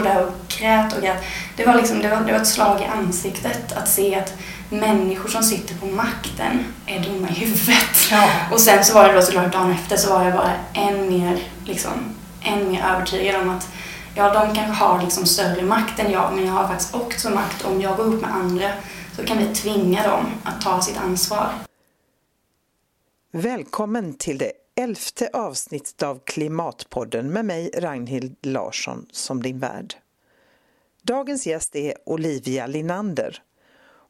Stod där och grät och grät. Det var, liksom, det, var, det var ett slag i ansiktet att se att människor som sitter på makten är dumma i huvudet. Ja. Och sen så var det då såklart dagen efter så var jag bara än mer, liksom, än mer övertygad om att ja, de kanske har liksom större makt än jag, men jag har faktiskt också makt. Om jag går upp med andra så kan vi tvinga dem att ta sitt ansvar. Välkommen till det elfte avsnittet av Klimatpodden med mig Ragnhild Larsson som din värd. Dagens gäst är Olivia Linander.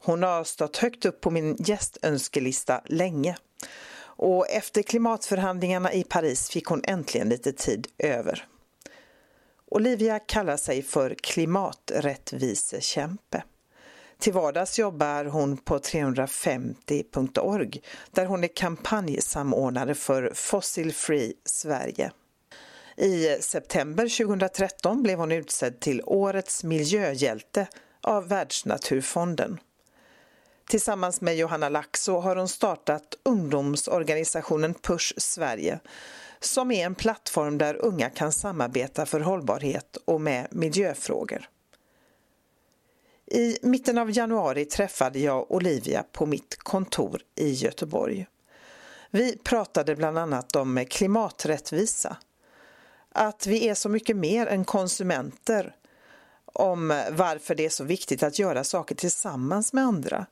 Hon har stått högt upp på min gästönskelista länge och efter klimatförhandlingarna i Paris fick hon äntligen lite tid över. Olivia kallar sig för klimaträttvisekämpe. Till vardags jobbar hon på 350.org där hon är kampanjsamordnare för Fossil Free Sverige. I september 2013 blev hon utsedd till Årets miljöhjälte av Världsnaturfonden. Tillsammans med Johanna Laxo har hon startat ungdomsorganisationen Push Sverige som är en plattform där unga kan samarbeta för hållbarhet och med miljöfrågor. I mitten av januari träffade jag Olivia på mitt kontor i Göteborg. Vi pratade bland annat om klimaträttvisa. Att vi är så mycket mer än konsumenter. Om varför det är så viktigt att göra saker tillsammans med andra.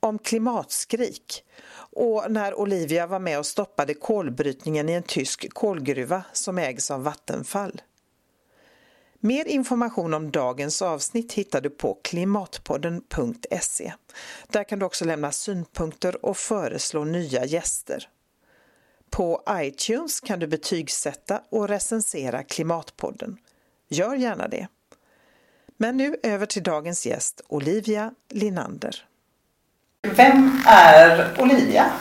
Om klimatskrik och när Olivia var med och stoppade kolbrytningen i en tysk kolgruva som ägs av Vattenfall. Mer information om dagens avsnitt hittar du på klimatpodden.se. Där kan du också lämna synpunkter och föreslå nya gäster. På iTunes kan du betygsätta och recensera Klimatpodden. Gör gärna det. Men nu över till dagens gäst Olivia Linander. Vem är Olivia?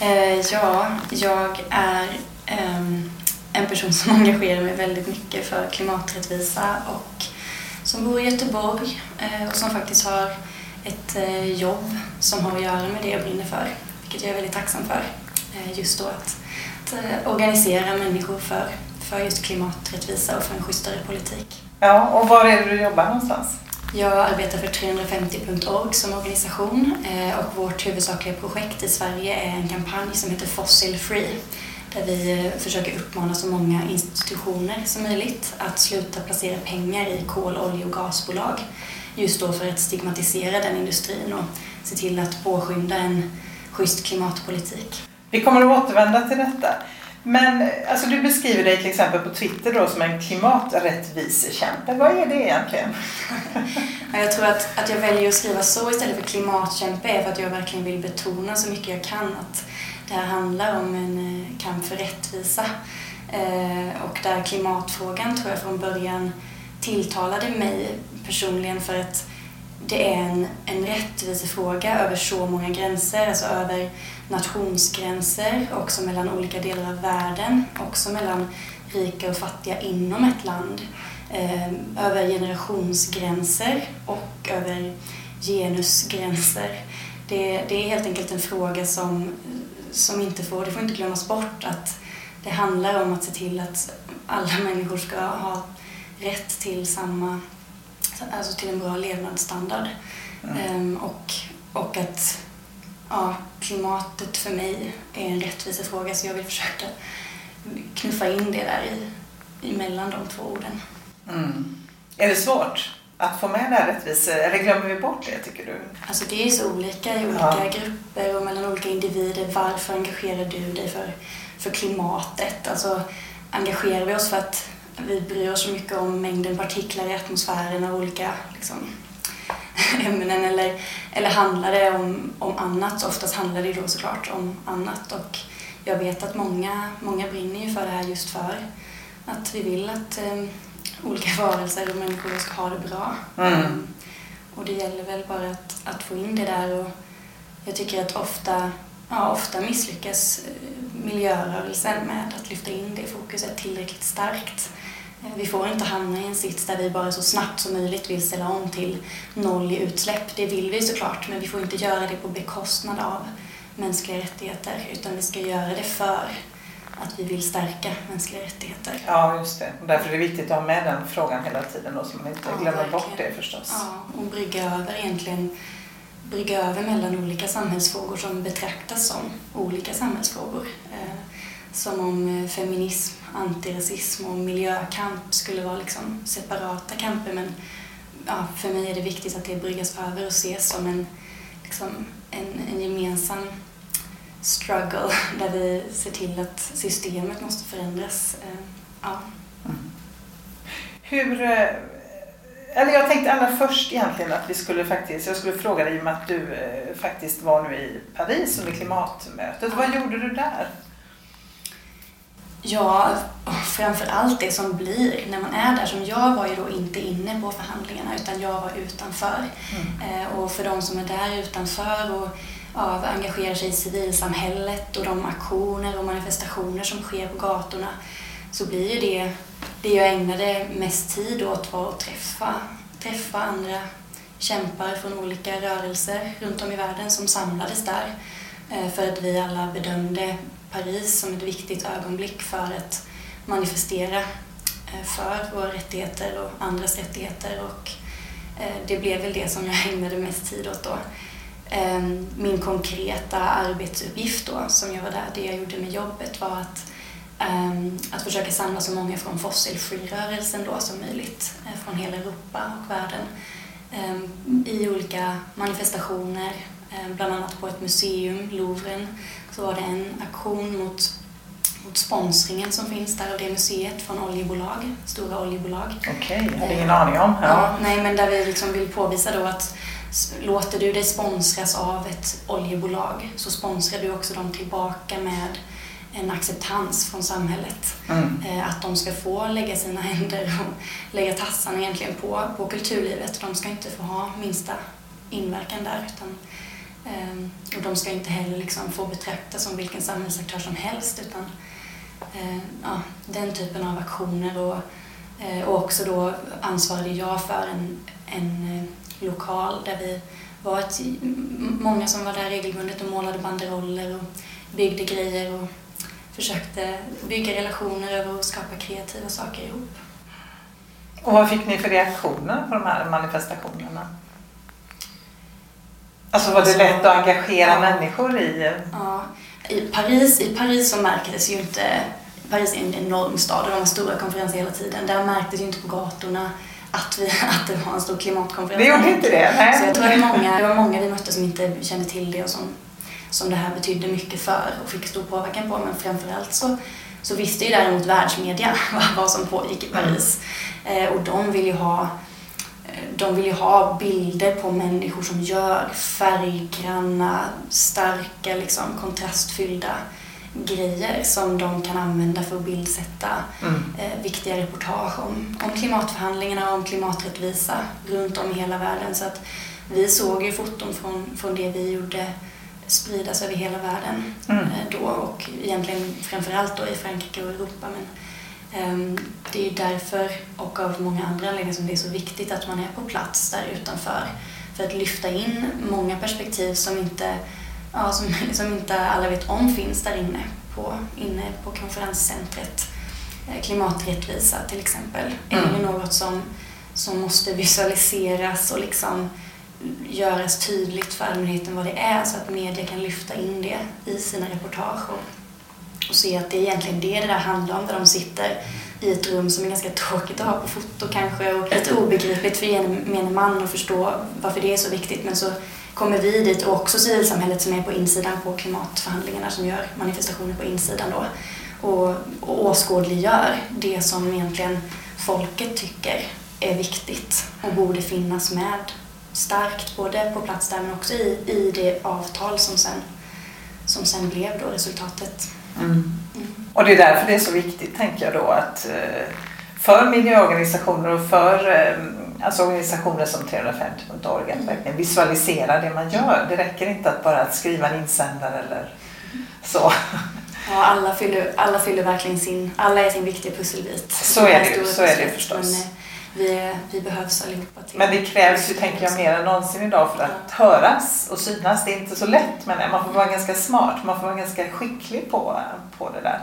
Eh, ja, jag är en person som engagerar mig väldigt mycket för klimaträttvisa och som bor i Göteborg eh, och som faktiskt har ett eh, jobb som har att göra med det jag brinner för, vilket jag är väldigt tacksam för. Eh, just då att, att organisera människor för, för just klimaträttvisa och för en schysstare politik. Ja, och var är det du jobbar någonstans? Jag arbetar för 350.org som organisation och vårt huvudsakliga projekt i Sverige är en kampanj som heter Fossil Free där vi eh, försöker uppmana så många institutioner som möjligt att sluta placera pengar i kol, olje och gasbolag. Just då för att stigmatisera den industrin och se till att påskynda en schysst klimatpolitik. Vi kommer att återvända till detta. Men alltså, du beskriver dig till exempel på Twitter då som en klimaträttvisekämpe. Vad är det egentligen? jag tror att, att jag väljer att skriva så istället för klimatkämpe är för att jag verkligen vill betona så mycket jag kan att det här handlar om en eh, kamp för rättvisa. Eh, och där klimatfrågan tror jag från början tilltalade mig personligen för att det är en, en rättvisefråga över så många gränser, alltså över nationsgränser, också mellan olika delar av världen, också mellan rika och fattiga inom ett land, eh, över generationsgränser och över genusgränser. Det, det är helt enkelt en fråga som som inte får, det får inte glömmas bort att det handlar om att se till att alla människor ska ha rätt till samma, alltså till en bra levnadsstandard. Mm. Ehm, och, och att ja, klimatet för mig är en rättvisefråga så jag vill försöka knuffa in det där i, emellan de två orden. Mm. Är det svårt? Att få med det här rättvisa, eller glömmer vi bort det tycker du? Alltså det är så olika i olika ja. grupper och mellan olika individer. Varför engagerar du dig för, för klimatet? Alltså engagerar vi oss för att vi bryr oss så mycket om mängden partiklar i atmosfären av olika liksom, ämnen eller, eller handlar det om, om annat? Oftast handlar det då såklart om annat och jag vet att många, många brinner ju för det här just för att vi vill att um, olika varelser och människor ska ha det bra. Mm. Och det gäller väl bara att, att få in det där och jag tycker att ofta, ja, ofta misslyckas eh, miljörörelsen med att lyfta in det fokuset tillräckligt starkt. Eh, vi får inte hamna i en sits där vi bara så snabbt som möjligt vill ställa om till noll i utsläpp. Det vill vi såklart, men vi får inte göra det på bekostnad av mänskliga rättigheter utan vi ska göra det för att vi vill stärka mänskliga rättigheter. Ja, just det. Och därför är det viktigt att ha med den frågan hela tiden då, så man inte Ja, glömmer verkligen. bort det förstås. Ja, och brygga över egentligen brygga över mellan olika samhällsfrågor som betraktas som olika samhällsfrågor. Eh, som om eh, feminism, antirasism och miljökamp skulle vara liksom separata kamper men ja, för mig är det viktigt att det bryggas över och ses som en, liksom, en, en gemensam struggle där vi ser till att systemet måste förändras. Eh, ja. Hur, eh, eller jag tänkte allra först egentligen att vi skulle faktiskt, jag skulle fråga dig i och med att du eh, faktiskt var nu i Paris under klimatmötet. Vad gjorde du där? Ja, framför allt det som blir när man är där. Som jag var ju då inte inne på förhandlingarna utan jag var utanför. Eh, och för de som är där utanför och av ja, engagerar sig i civilsamhället och de aktioner och manifestationer som sker på gatorna så blir ju det, det jag ägnade mest tid åt var att träffa, träffa andra kämpar från olika rörelser runt om i världen som samlades där eh, för att vi alla bedömde Paris som ett viktigt ögonblick för att manifestera eh, för våra rättigheter och andras rättigheter och eh, det blev väl det som jag ägnade mest tid åt då. Eh, Min konkreta arbetsuppgift då, som jag var där, det jag gjorde med jobbet var att, ehm, att försöka samla så många från fossilfri-rörelsen då som möjligt eh, från hela Europa och världen ehm, i olika manifestationer, eh, bland annat på ett museum, Louvren, så var det en aktion mot, mot sponsringen som finns där av det museet från oljebolag, stora oljebolag. Okej, jag hade ingen aning om. Ja, Ja. nej, men där vi liksom vill påvisa då att låter du dig sponsras av ett oljebolag så sponsrar du också dem tillbaka med en acceptans från samhället. Mm. Eh, Att de ska få lägga sina händer och lägga tassarna egentligen på, på kulturlivet. De ska inte få ha minsta inverkan där. Utan, ehm, och de ska inte heller liksom få betraktas som vilken samhällsaktör som helst. Utan, eh, ja, den typen av aktioner. Och, eh, och också då ansvarade jag för en, en lokal där vi var ett, många som var där regelbundet och målade banderoller och byggde grejer och försökte bygga relationer över att skapa kreativa saker ihop. Och vad fick ni för reaktioner på de här manifestationerna? Alltså var det Alltså, lätt att engagera ja. människor i... Ja, i, Paris, I Paris så märktes ju inte... Paris är en enorm stad och de har stora konferenser hela tiden. Där märktes ju inte på gatorna att, vi, att det var en stor klimatkonferens. Det gjorde inte det? Nej. Så jag tror att många, det var många vi mötte som inte kände till det och som, som det här betydde mycket för och fick stor påverkan på. Men framförallt så, så visste ju däremot världsmedia vad, vad som pågick i Paris. Eh, och de vill ju ha eh, de vill ju ha bilder på människor som gör färggranna, starka, liksom, kontrastfyllda grejer som de kan använda för att bildsätta Mm. eh, viktiga reportage om, om klimatförhandlingarna och om klimaträttvisa runt om i hela världen. Så att vi såg ju foton från, från det vi gjorde spridas över hela världen Mm. eh, då och egentligen framförallt då i Frankrike och Europa. Men ehm, det är ju därför och av många andra anledningar som det är så viktigt att man är på plats där utanför för att lyfta in många perspektiv som inte, ja, som, som inte alla vet om finns där inne på, inne på konferenscentret. Eh, Klimaträttvisa till exempel är Mm. ju något som, som måste visualiseras och liksom göras tydligt för allmänheten vad det är så att media kan lyfta in det i sina reportage och, och se att det är egentligen det det där handlar om där de sitter i ett rum som är ganska tråkigt att ha på foto kanske och lite obegripligt för gemene man att förstå varför det är så viktigt men så kommer vi dit och också civilsamhället som är på insidan på klimatförhandlingarna som gör manifestationer på insidan då och, och åskådliggör det som egentligen folket tycker är viktigt och borde finnas med starkt både på plats där men också i, i det avtal som sen, som sen blev då resultatet. Mm. Mm. Och det är därför det är så viktigt, tänker jag då, att eh, för miljöorganisationer och för eh, alltså organisationer som 350.org att verkligen visualisera det man gör. Det räcker inte att bara skriva en insändare eller så. Ja, alla fyller, alla fyller verkligen sin, alla är sin viktiga pusselbit. Så är det så är det förstås. Men eh, vi, är, vi behövs allihopa till. Men det krävs ju, tänker jag, mer än någonsin idag för att höras och synas. Det är inte så lätt, men man får vara ganska smart. Man får vara ganska skicklig på, på det där.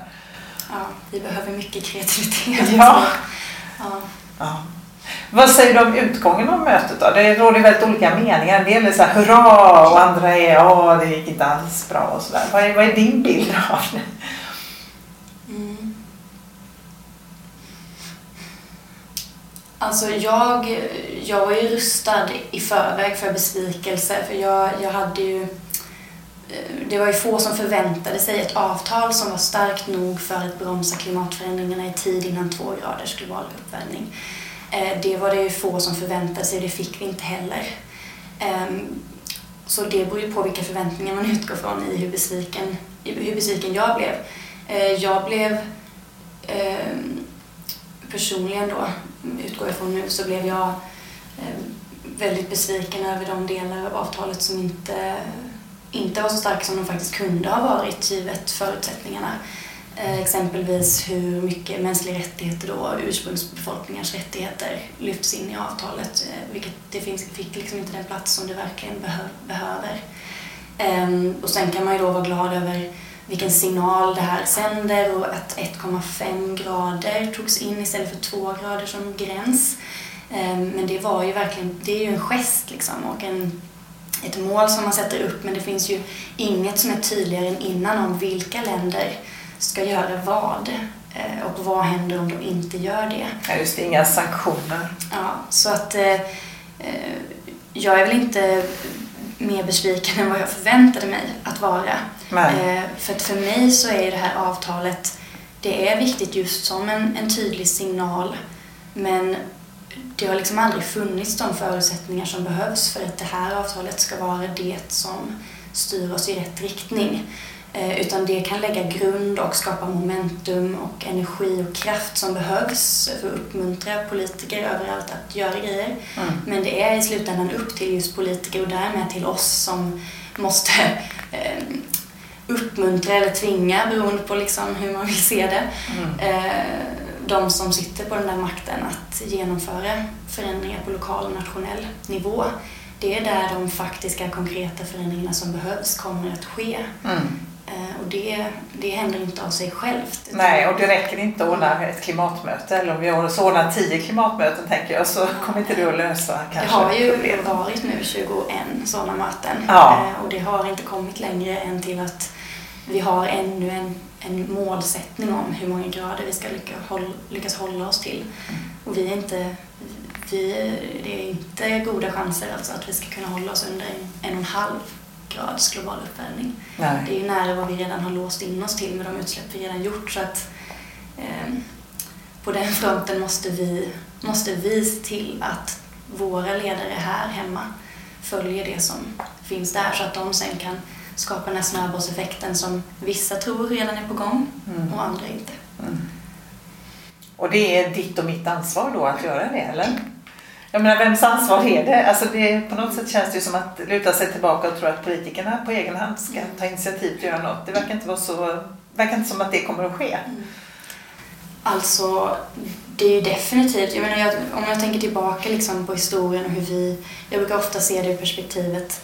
Ja, vi behöver mycket kreativitet. Ja. ja. Ja. Vad säger du om utgången av mötet då? Det råder väldigt olika meningar. En del är så här hurra och andra är ja, det gick inte alls bra och sådär. Vad är, vad är din bild av det? Mm. Alltså jag, jag var ju rustad i förväg för besvikelse för jag, jag hade ju eh, det var ju få som förväntade sig ett avtal som var starkt nog för att bromsa klimatförändringarna i tid innan två graders global uppvärmning. Eh, det var det ju få som förväntade sig och det fick vi inte heller. Ehm, så det beror ju på vilka förväntningar man utgår från i hur besviken, hur besviken jag blev. Eh, jag blev ehm, personligen då, utgår jag från nu, så blev jag ehm, väldigt besviken över de delar av avtalet som inte, inte var så starka som de faktiskt kunde ha varit givet förutsättningarna. Eh, exempelvis hur mycket mänskliga rättigheter då, ursprungsbefolkningars rättigheter lyfts in i avtalet, eh, vilket det finns, fick liksom inte den plats som det verkligen behö, behöver. Um, och sen kan man ju då vara glad över vilken signal det här sänder och att 1,5 grader togs in istället för 2 grader som gräns. Um, men det var ju verkligen, det är ju en gest liksom och en, ett mål som man sätter upp men det finns ju inget som är tydligare än innan om vilka länder ska göra vad eh, och vad händer om de inte gör det. Ja, just det, inga sanktioner. Ja, så att eh, eh, jag är väl inte mer besviken än vad jag förväntade mig att vara. Eh, för att för mig så är det här avtalet, det är viktigt just som en, en tydlig signal men det har liksom aldrig funnits de förutsättningar som behövs för att det här avtalet ska vara det som styr oss i rätt riktning. Eh, utan det kan lägga grund och skapa momentum och energi och kraft som behövs för att uppmuntra politiker överallt att göra grejer. Mm. Men det är i slutändan upp till just politiker och därmed till oss som måste eh, uppmuntra eller tvinga beroende på liksom hur man vill se det. Mm. Eh, de som sitter på den där makten att genomföra förändringar på lokal och nationell nivå. Det är där de faktiska konkreta förändringarna som behövs kommer att ske. Mm. Eh, och det, det händer inte av sig självt. Nej, och det räcker inte att ordna ett klimatmöte. Eller om vi ordnar tio klimatmöten tänker jag så kommer inte det att lösa kanske Det har ju problemet. varit nu 21 sådana möten. Ja. Eh, och det har inte kommit längre än till att vi har ännu en, en målsättning om hur många grader vi ska lyckas hålla, lyckas hålla oss till. Och vi är inte, vi, det är inte goda chanser alltså att vi ska kunna hålla oss under en, en och en halv grads global uppvärmning. Nej. Det är ju nära vad vi redan har låst in oss till med de utsläpp vi redan gjort. Så att, eh, på den fronten måste vi, måste vi se till att våra ledare här hemma följer det som finns där så att de sen kan skapa den här snöbollseffekten som vissa tror redan är på gång mm. och andra inte. Mm. Och det är ditt och mitt ansvar då att göra det, eller? Jag menar, vems ansvar är det? Alltså det? På något sätt känns det ju som att luta sig tillbaka och tro att politikerna på egen hand ska ta initiativ till att göra något. Det verkar inte, vara så, verkar inte som att det kommer att ske. Mm. Alltså, det är ju definitivt, jag menar, jag, om jag tänker tillbaka liksom på historien och hur vi, jag brukar ofta se det i perspektivet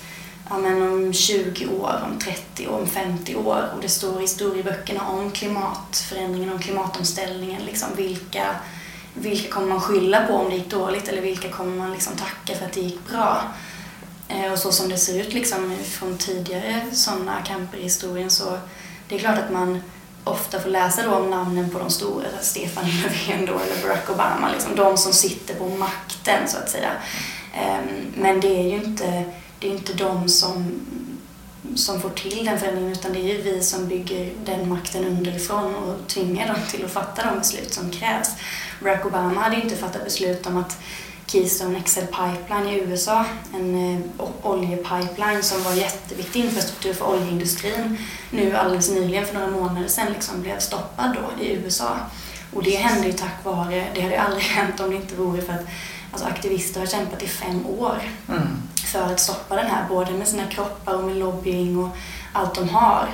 ja, men om 20 år, om 30 år, om 50 år och det står i historieböckerna om klimatförändringen, om klimatomställningen, liksom vilka vilka kommer man skylla på om det gick dåligt eller vilka kommer man liksom tacka för att det gick bra? Eh, och så som det ser ut liksom från tidigare sådana kamper i historien så det är klart att man ofta får läsa då om namnen på de stora, Stefan Löfven då eller Barack Obama, liksom de som sitter på makten så att säga. Ehm, men det är ju inte, det är inte de som, som får till den förändringen utan det är ju vi som bygger den makten underifrån och tvingar dem till att fatta de beslut som krävs. Barack Obama hade ju inte fattat beslut om att Keystone XL Pipeline i USA, en eh, oljepipeline som var jätteviktig infrastruktur för oljeindustrin, nu alldeles nyligen för några månader sedan liksom blev stoppad då i USA. Och det hände ju tack vare, det hade ju aldrig hänt om det inte vore för att alltså, aktivister har kämpat i fem år mm för att stoppa den här, både med sina kroppar och med lobbying och allt de har.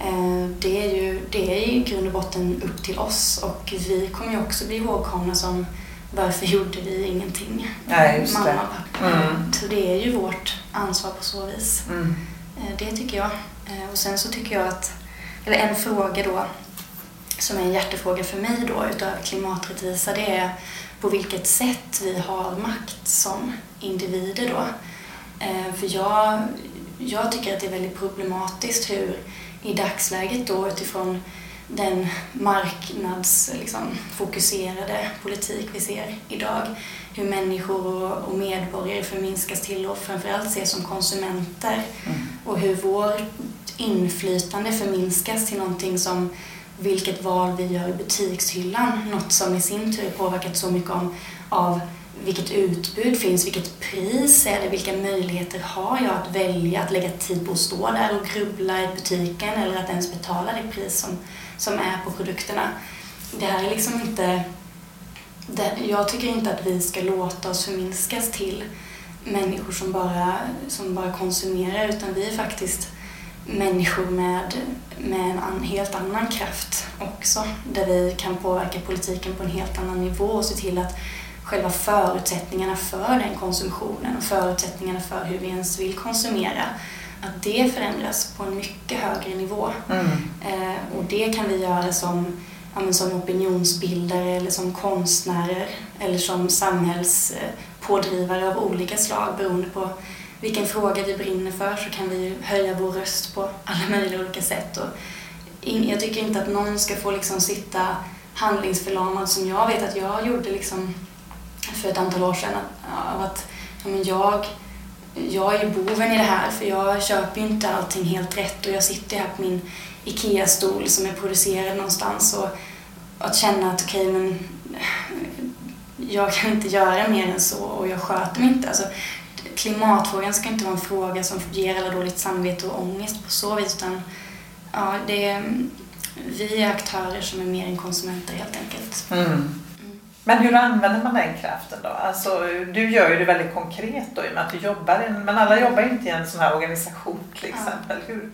Eh, det är ju det är i grund och botten upp till oss och vi kommer ju också bli ihågkomna som varför gjorde vi ingenting? Nej, just Mamma och pappa. Mm. Så det är ju vårt ansvar på så vis. Mm. Eh, det tycker jag. Eh, och sen så tycker jag att, eller en fråga då som är en hjärtefråga för mig då utöver klimaträttvisa det är på vilket sätt vi har makt som individer då. Eh, för jag, jag tycker att det är väldigt problematiskt hur i dagsläget då utifrån den marknadsfokuserade liksom, politik vi ser idag. Hur människor och, medborgare förminskas till och framförallt ses som konsumenter. Mm. Och hur vårt inflytande förminskas till någonting som vilket val vi gör i butikshyllan. Något som i sin tur påverkat så mycket om, av vilket utbud finns, vilket pris är det, vilka möjligheter har jag att välja att lägga tid på att stå där och grubbla i butiken eller att ens betala det pris som, som är på produkterna. Det här är liksom inte... Det, jag tycker inte att vi ska låta oss förminskas till människor som bara, som bara konsumerar utan vi är faktiskt människor med, med en an, helt annan kraft också. Där vi kan påverka politiken på en helt annan nivå och se till att själva förutsättningarna för den konsumtionen och förutsättningarna för hur vi ens vill konsumera, att det förändras på en mycket högre nivå. Mm. Eh, och det kan vi göra som, ja, som opinionsbildare eller som konstnärer eller som samhällspådrivare av olika slag beroende på vilken fråga vi brinner för så kan vi höja vår röst på alla möjliga olika sätt. Och jag tycker inte att någon ska få liksom sitta handlingsförlamad som jag vet att jag gjorde liksom för ett antal år sedan. Av att ja, men jag, jag är boven i det här för jag köper ju inte allting helt rätt och jag sitter här på min IKEA-stol som är producerad någonstans och att känna att okej okay, men jag kan inte göra mer än så och jag sköter mig inte. Alltså, klimatfrågan ska inte vara en fråga som ger alla dåligt samvete och ångest på så vis utan ja, det är, vi är aktörer som är mer än konsumenter helt enkelt. Mm. Men hur använder man den kraften då? Alltså, du gör ju det väldigt konkret då i och med att du jobbar i men alla jobbar ju inte i en sån här organisation till exempel. Ja. Hur,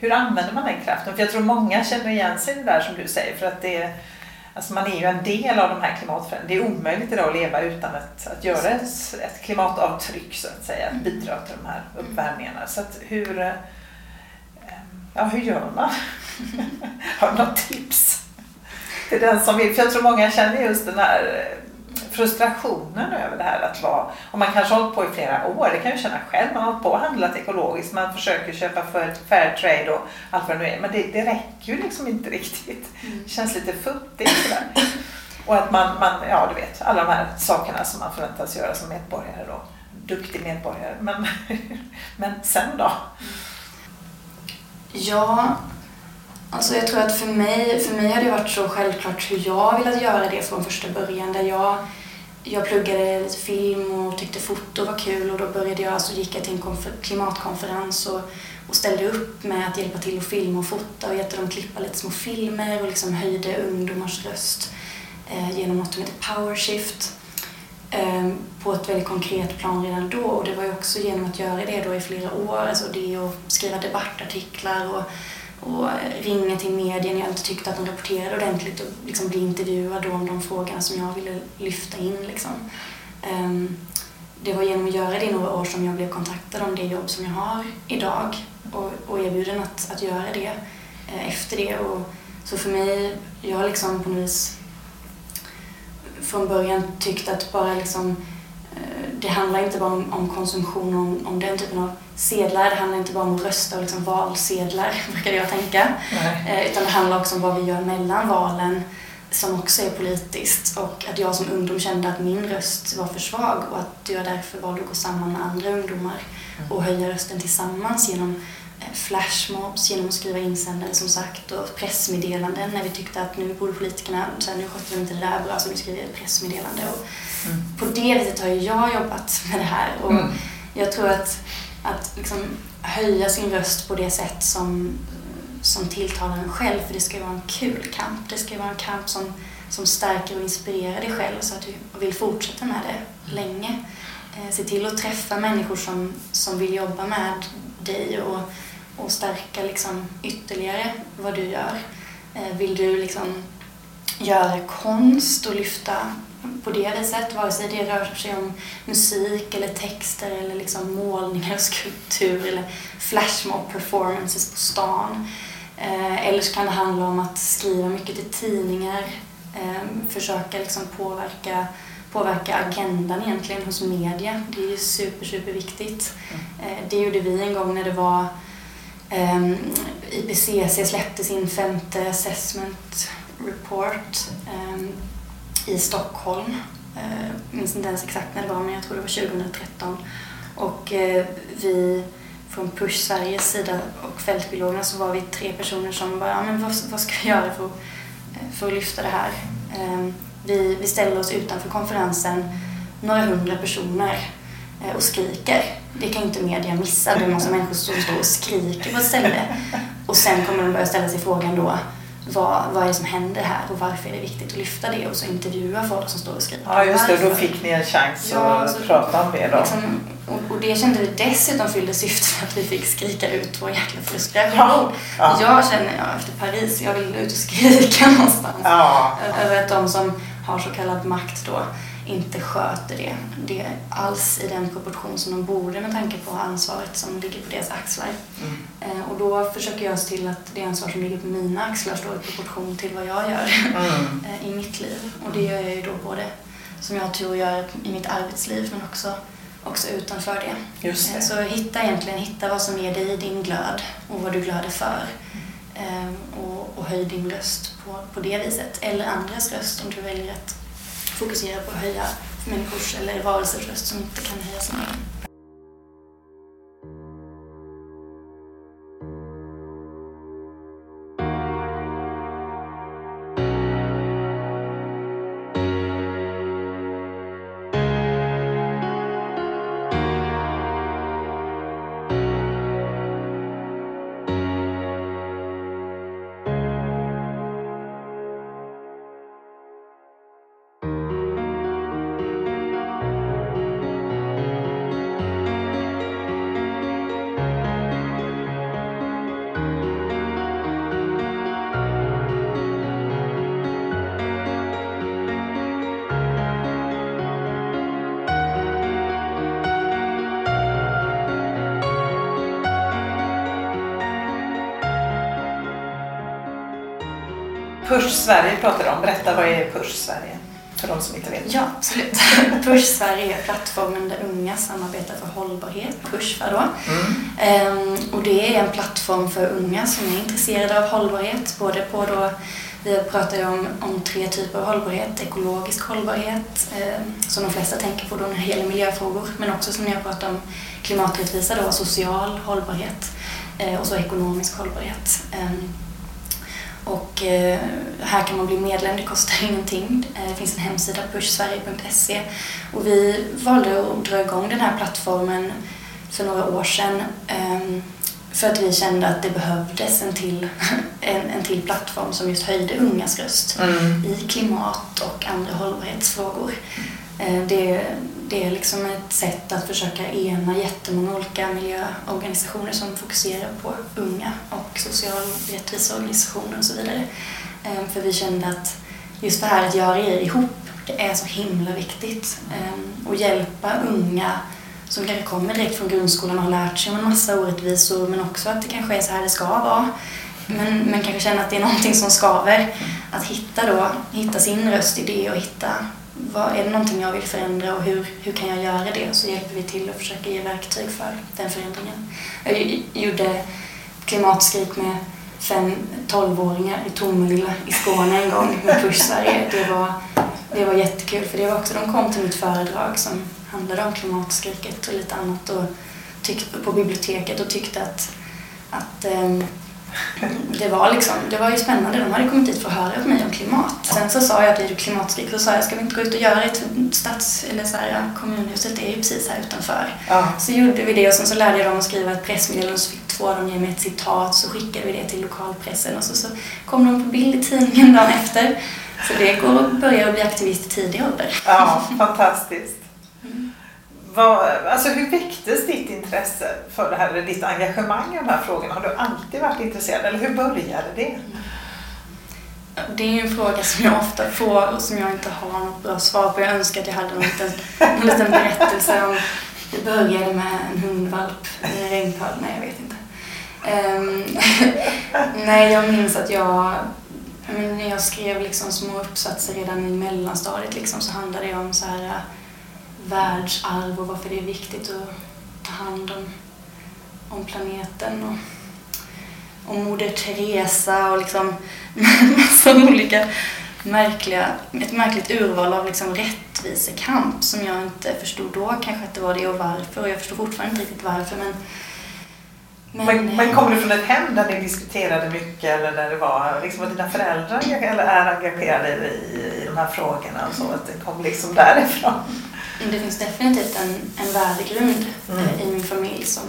hur använder man den kraften? För jag tror många känner igen sig i det där som du säger för att det alltså man är ju en del av de här klimatförändringarna. Det är omöjligt idag att leva utan ett, att göra ett, ett klimatavtryck så att säga, att mm. bidra till de här uppvärmningarna. Så att hur, eh, ja, hur gör man? Har du något tips? Till den som vill. För jag tror många känner just den här eh, frustrationen över det här att vara, och man kanske har hållit på i flera år, det kan jag känna själv, man har hållit på och handlat ekologiskt, man försöker köpa för fair trade och allt vad det nu är, men det, det räcker ju liksom inte riktigt. Mm. Det känns lite futtigt sådär. Och att man, man, ja du vet, alla de här sakerna som man förväntas göra som medborgare då. Duktig medborgare. Men, men sen då? Ja, Alltså jag tror att för mig, för mig har det varit så självklart hur jag velat göra det från första början. Där jag, jag pluggade lite film och tyckte foto var kul och då började jag, alltså gick jag till en klimatkonferens och, och ställde upp med att hjälpa till att filma och fota och hjälpte dem klippa lite små filmer och liksom höjde ungdomars röst eh, genom något som heter Powershift eh, på ett väldigt konkret plan redan då och det var ju också genom att göra det då i flera år, alltså det och skriva debattartiklar och och ringa till media när jag inte tyckte att de rapporterade ordentligt och liksom bli intervjuad om de frågorna som jag ville lyfta in. Liksom. Um, det var genom att göra det i några år som jag blev kontaktad om det jobb som jag har idag och, och erbjuden att, att göra det eh, efter det. Och, så för mig, jag har liksom på något vis från början tyckt att bara liksom det handlar inte bara om, om konsumtion, om, om den typen av sedlar. Det handlar inte bara om att rösta och liksom valsedlar, brukade jag tänka. Eh, utan det handlar också om vad vi gör mellan valen som också är politiskt. Och att jag som ungdom kände att min röst var för svag och att jag därför valde att gå samman med andra ungdomar och höja rösten tillsammans genom flashmobs, genom att skriva insändare som sagt och pressmeddelanden när vi tyckte att nu borde politikerna, så här, nu sköter de inte det där bra så vi skriver ett pressmeddelande. Och, Mm. På det viset har jag jobbat med det här. Och mm. Jag tror att, att liksom höja sin röst på det sätt som, som tilltalar en själv, för det ska ju vara en kul kamp. Det ska ju vara en kamp som, som stärker och inspirerar dig själv så att du vill fortsätta med det länge. Eh, se till att träffa människor som, som vill jobba med dig och, och stärka liksom ytterligare vad du gör. Eh, vill du liksom göra konst och lyfta på det viset, vare sig det rör sig om musik eller texter eller liksom målningar, skulptur eller flashmob performances på stan. Eh, eller så kan det handla om att skriva mycket till tidningar, eh, försöka liksom påverka, påverka agendan egentligen hos media. Det är ju super, super viktigt. Eh, det gjorde vi en gång när det var Ehm, um, IPCC släppte sin femte assessment report um, i Stockholm. Jag uh, minns inte ens exakt när det var, men jag tror det var 2013. Och uh, vi från Push Sveriges sida och fältbiologerna så var vi tre personer som bara, ja, men vad, vad ska vi göra för, eh, för att lyfta det här? Um, vi, vi ställde oss utanför konferensen, några hundra personer och skriker. Det kan inte media missa. Det är en massa människor som står och skriker på ett ställe. Och sen kommer de börja ställa sig frågan då vad, vad är det som händer här och varför är det viktigt att lyfta det och så intervjua folk som står och skriker. Ja just det, då fick ni en chans ja, att så, prata om det då. Liksom, och, och, det kände vi dessutom fyllde syftet att vi fick skrika ut vår jäkla frustration. Ja, ja. Jag känner, ja, efter Paris, jag vill ut och skrika någonstans. Ja. Över att de som har så kallad makt då inte sköter det, det alls i den proportion som de borde med tanke på ansvaret som ligger på deras axlar. Mm. Eh, och då försöker jag se till att det ansvar som ligger på mina axlar står i proportion till vad jag gör mm. eh, i mitt liv. Och det gör jag ju då både som jag har tur att göra i mitt arbetsliv men också, också utanför det. Just det. Eh, så hitta egentligen hitta vad som ger dig din glöd och vad du glöder för. Och, och höj din röst på, på det viset. Eller andras röst om du väljer att fokusera på att höja människors eller varelsers röst som inte kan höja sin egen. Push Sverige pratar du om. Berätta, vad är Push Sverige? För de som inte vet. Ja, absolut. Push Sverige är plattformen där unga samarbetar för hållbarhet, Pushfa då. Mm. Ehm, och det är en plattform för unga som är intresserade av hållbarhet, både på då vi pratar ju om, om tre typer av hållbarhet. Ekologisk hållbarhet, eh, som de flesta tänker på då när det gäller miljöfrågor, men också som jag pratar om klimaträttvisa, då, social hållbarhet eh, och så ekonomisk hållbarhet. Eh, och eh, här kan man bli medlem, det kostar ingenting. Eh, det finns en hemsida, pushsverige.se. Och vi valde att dra igång den här plattformen för några år sedan ehm, för att vi kände att det behövdes en till, en, en till plattform som just höjde ungas röst mm. i klimat och andra hållbarhetsfrågor. Eh, det, det är liksom ett sätt att försöka ena jättemånga olika miljöorganisationer som fokuserar på unga social eh, rättviseorganisationer och så vidare. Ehm, för vi kände att just det här att göra er ihop, det är så himla viktigt. Ehm, och hjälpa unga som kanske kommer direkt från grundskolan och har lärt sig om en massa orättvisor men också att det kanske är så här det ska vara. Men, men kanske känna att det är någonting som skaver. Att hitta då, hitta sin röst i det och hitta vad, är det någonting jag vill förändra och hur, hur kan jag göra det? Så hjälper vi till och försöker ge verktyg för den förändringen. Jag gjorde klimatskrik med fem 12-åringar i Tomelilla i Skåne en gång med Push Sverige. Det var, det var jättekul för det var också, de kom till mitt föredrag som handlade om klimatskriket och lite annat och tyckte, på biblioteket och tyckte att, att ehm, det var, liksom, det var ju spännande. De hade kommit dit för att höra på mig om klimat. Sen så sa jag att det är klimatskrik. Så sa jag, ska vi inte gå ut och göra ett stads eller så här, kommunhuset är ju precis här utanför. Ja. Så gjorde vi det och sen så lärde jag dem att skriva ett pressmeddelande så fick två av dem ge mig ett citat. Så skickade vi det till lokalpressen och så, så kom de på bild i tidningen dagen efter. Så det går att börja bli aktivist i tidig ålder. Ja, fantastiskt. Vad, alltså hur väcktes ditt intresse för det här, eller ditt engagemang i de här frågorna? Har du alltid varit intresserad eller hur började det? Det är ju en fråga som jag ofta får och som jag inte har något bra svar på. Jag önskar att jag hade en liten, en liten berättelse om det började med en hundvalp i en regnpöl. Nej, jag vet inte. Um, nej, jag minns att jag, men när jag skrev liksom små uppsatser redan i mellanstadiet liksom, så handlade det om så här, världsarv och varför det är viktigt att ta hand om, om planeten. Och, och Moder Teresa och liksom massa olika märkliga, ett märkligt urval av liksom rättvisekamp som jag inte förstod då kanske att det var det och varför och jag förstår fortfarande inte riktigt varför men men, men, men kommer du från ett hem där ni diskuterade mycket eller där det var, liksom var dina föräldrar eller är engagerade i, i de här frågorna så, att det kom liksom därifrån? Det finns definitivt en, en värdegrund mm. i min familj som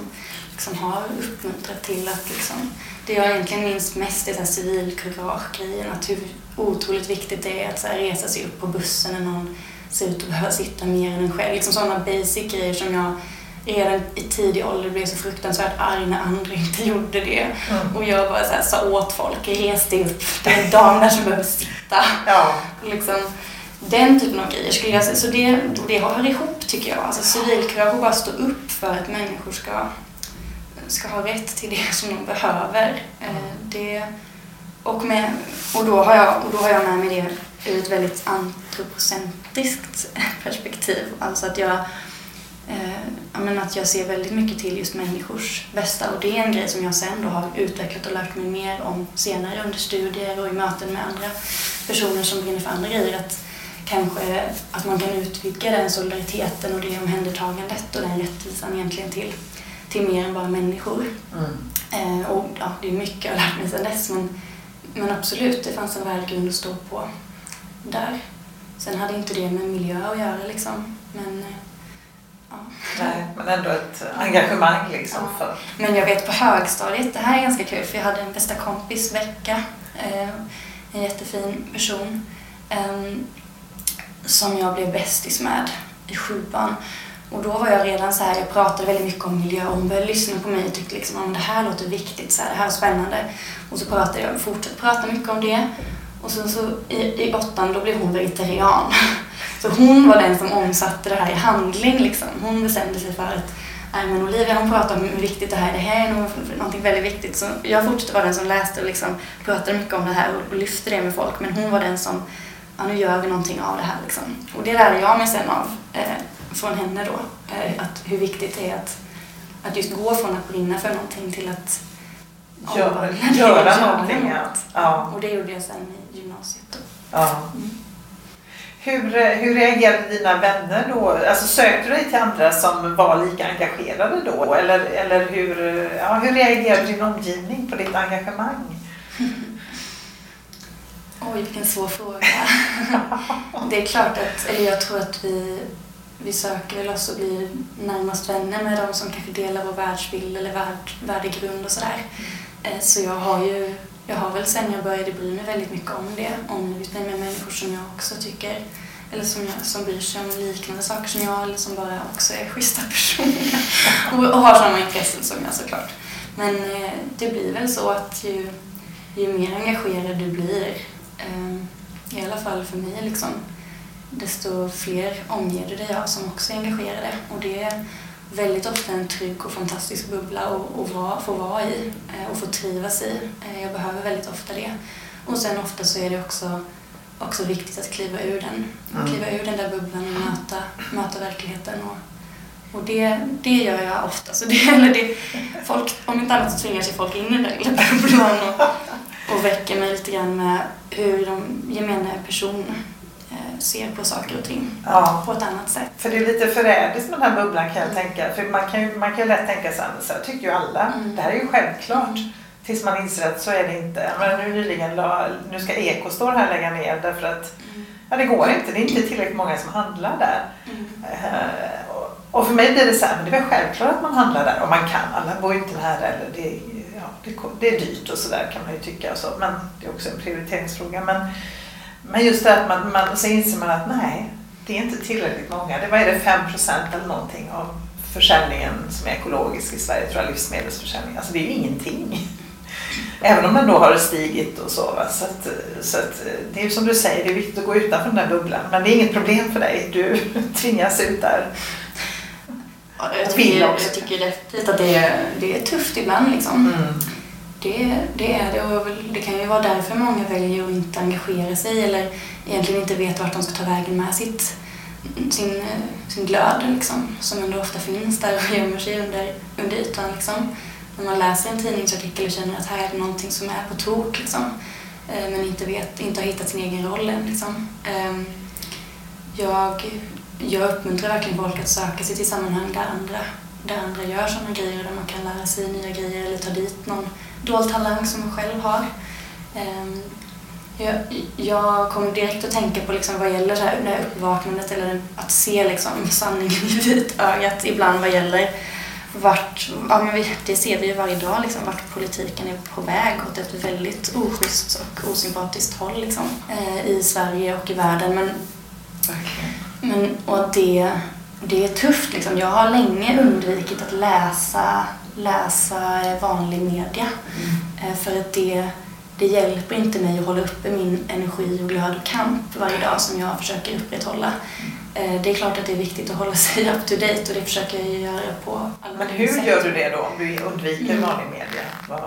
liksom har uppmuntrat till att liksom, det jag egentligen minns mest är civilkurage-grejen, att hur otroligt viktigt det är att så här, resa sig upp på bussen när någon ser ut att behöva sitta mer än en själv. Liksom sådana basic grejer som jag redan i tidig ålder blev så fruktansvärt arg när andra inte gjorde det. Mm. Och jag bara så här, sa åt folk, res dig upp, det är en dam där som behöver sitta. Ja. Liksom, den typen av grejer skulle jag säga. Så det, det hör ihop tycker jag. Alltså civilkurage och bara stå upp för att människor ska, ska ha rätt till det som de behöver. Eh, det, och, med, och, då har jag, och då har jag med mig det ur ett väldigt antropocentriskt perspektiv. Alltså att jag, eh, att jag ser väldigt mycket till just människors bästa och det är en grej som jag sen då har utvecklat och lärt mig mer om senare under studier och i möten med andra personer som brinner för andra grejer. Att kanske att man kan utvidga den solidariteten och det omhändertagandet och den rättvisan egentligen till, till mer än bara människor. Mm. Eh, och ja, det är mycket jag har lärt mig sedan dess men men absolut, det fanns en värdegrund att stå på där. Sen hade inte det med miljö att göra liksom. Men, eh, ja. Nej, men ändå ett engagemang liksom. Ja. För. Men jag vet på högstadiet, det här är ganska kul för jag hade en bästa kompis vecka. Eh, en jättefin person. Eh, som jag blev bästis med i sjuan. Och då var jag redan så här, jag pratade väldigt mycket om miljö och hon började lyssna på mig och tyckte liksom att det här låter viktigt, så här, det här är spännande. Och så pratade jag, fortsatte prata mycket om det. Och sen så i, i åttan då blev hon vegetarian. Så hon var den som omsatte det här i handling liksom. Hon bestämde sig för att Nej men Olivia hon pratar om hur viktigt det här är, det här är någonting väldigt viktigt. Så jag fortsatte vara den som läste och liksom pratade mycket om det här och lyfte det med folk. Men hon var den som, ja nu gör vi någonting av det här liksom. Och det lärde jag mig sen av eh, från henne då. Eh, att hur viktigt det är att, att just gå från att brinna för någonting till att Gör, göra någonting. Ja. Och det gjorde jag sen i gymnasiet. Då. Ja. Mm. Hur, hur reagerade dina vänner då? Alltså sökte du dig till andra som var lika engagerade då? Eller, eller hur, ja, hur reagerade din omgivning på ditt engagemang? Oj, vilken svår fråga. det är klart att, eller jag tror att vi vi söker väl oss och blir närmast vänner med de som kanske delar vår världsbild eller värld, värdegrund och sådär. Eh, så jag har ju, jag har väl sen jag började bry mig väldigt mycket om det, omgivit mig med människor som jag också tycker, eller som, jag, som bryr sig om liknande saker som jag, eller som bara också är schyssta personer och, och har samma intressen som jag såklart. Men eh, det blir väl så att ju, ju mer engagerad du blir, i alla fall för mig liksom, desto fler omger du dig av som också är engagerade. Och det är väldigt ofta en trygg och fantastisk bubbla att få vara i eh, och få trivas i. Eh, jag behöver väldigt ofta det. Och sen ofta så är det också, också viktigt att kliva ur den. Mm. Kliva ur den där bubblan och möta, möta verkligheten. Och, och det, det gör jag ofta. Så det, eller det, folk, om inte annat så tvingar sig folk in i den där bubblan och, och väcker mig lite grann med hur de gemene person Eh, ser på saker och ting ja. på ett annat sätt. För det är lite förrädiskt med den här bubblan kan jag mm. tänka. För man kan ju, man kan ju lätt tänka så här, så här tycker ju alla. Mm. Det här är ju självklart. Tills man inser att så är det inte. Men nu nyligen la, nu ska Ekostore här lägga ner därför att mm. ja, det går inte. Det är inte tillräckligt många som handlar där. Uh, och, och, för mig blir det så här, men det är väl självklart att man handlar där om man kan. Alla bor ju inte nära eller det, det, är dyrt och sådär kan man ju tycka. Och så. Men det är också en prioriteringsfråga. Men, men just det att man, man, så inser man att nej, det är inte tillräckligt många. Det, vad är det, 5% eller någonting av försäljningen som är ekologisk i Sverige, tror jag, livsmedelsförsäljning. Alltså det är ju ingenting. Även om den då har stigit och så. Va? Så, att, så att, det är ju som du säger, det är viktigt att gå utanför den där bubblan. Men det är inget problem för dig, du tvingas ut där. jag, vill tycker, jag tycker definitivt att det är, det är tufft ibland liksom. Mm. Det, det är det och det kan ju vara därför många väljer att inte engagera sig eller egentligen inte vet vart de ska ta vägen med sitt, sin, sin glöd liksom, som ändå ofta finns där och gömmer sig under, under ytan. Liksom. När man läser en tidningsartikel och känner att här är det någonting som är på tok liksom, eh, men inte, vet, inte har hittat sin egen roll än. Liksom. Ehm, jag, jag uppmuntrar verkligen folk att söka sig till sammanhang där andra, där andra gör sådana grejer, där man kan lära sig nya grejer eller ta dit någon dold talang som man själv har. Ehm, Jag, jag kommer direkt att tänka på liksom vad gäller så här, det här uppvaknandet eller att se liksom sanningen i vitögat ibland vad gäller vart, ja men vi, det ser vi ju varje dag liksom, vart politiken är på väg åt ett väldigt oschysst och osympatiskt håll liksom, eh, i Sverige och i världen. Men Verkligen. men, och det, det är tufft. Liksom. Jag har länge undvikit att läsa, läsa vanlig media. Eh, För att det, det hjälper inte mig att hålla uppe min energi och glöd och kamp varje dag som jag försöker upprätthålla. Eh, Det är klart att det är viktigt att hålla sig up to date och det försöker jag göra på alla Men hur sätt. gör du det då om du undviker Mm. vanlig media? Vad-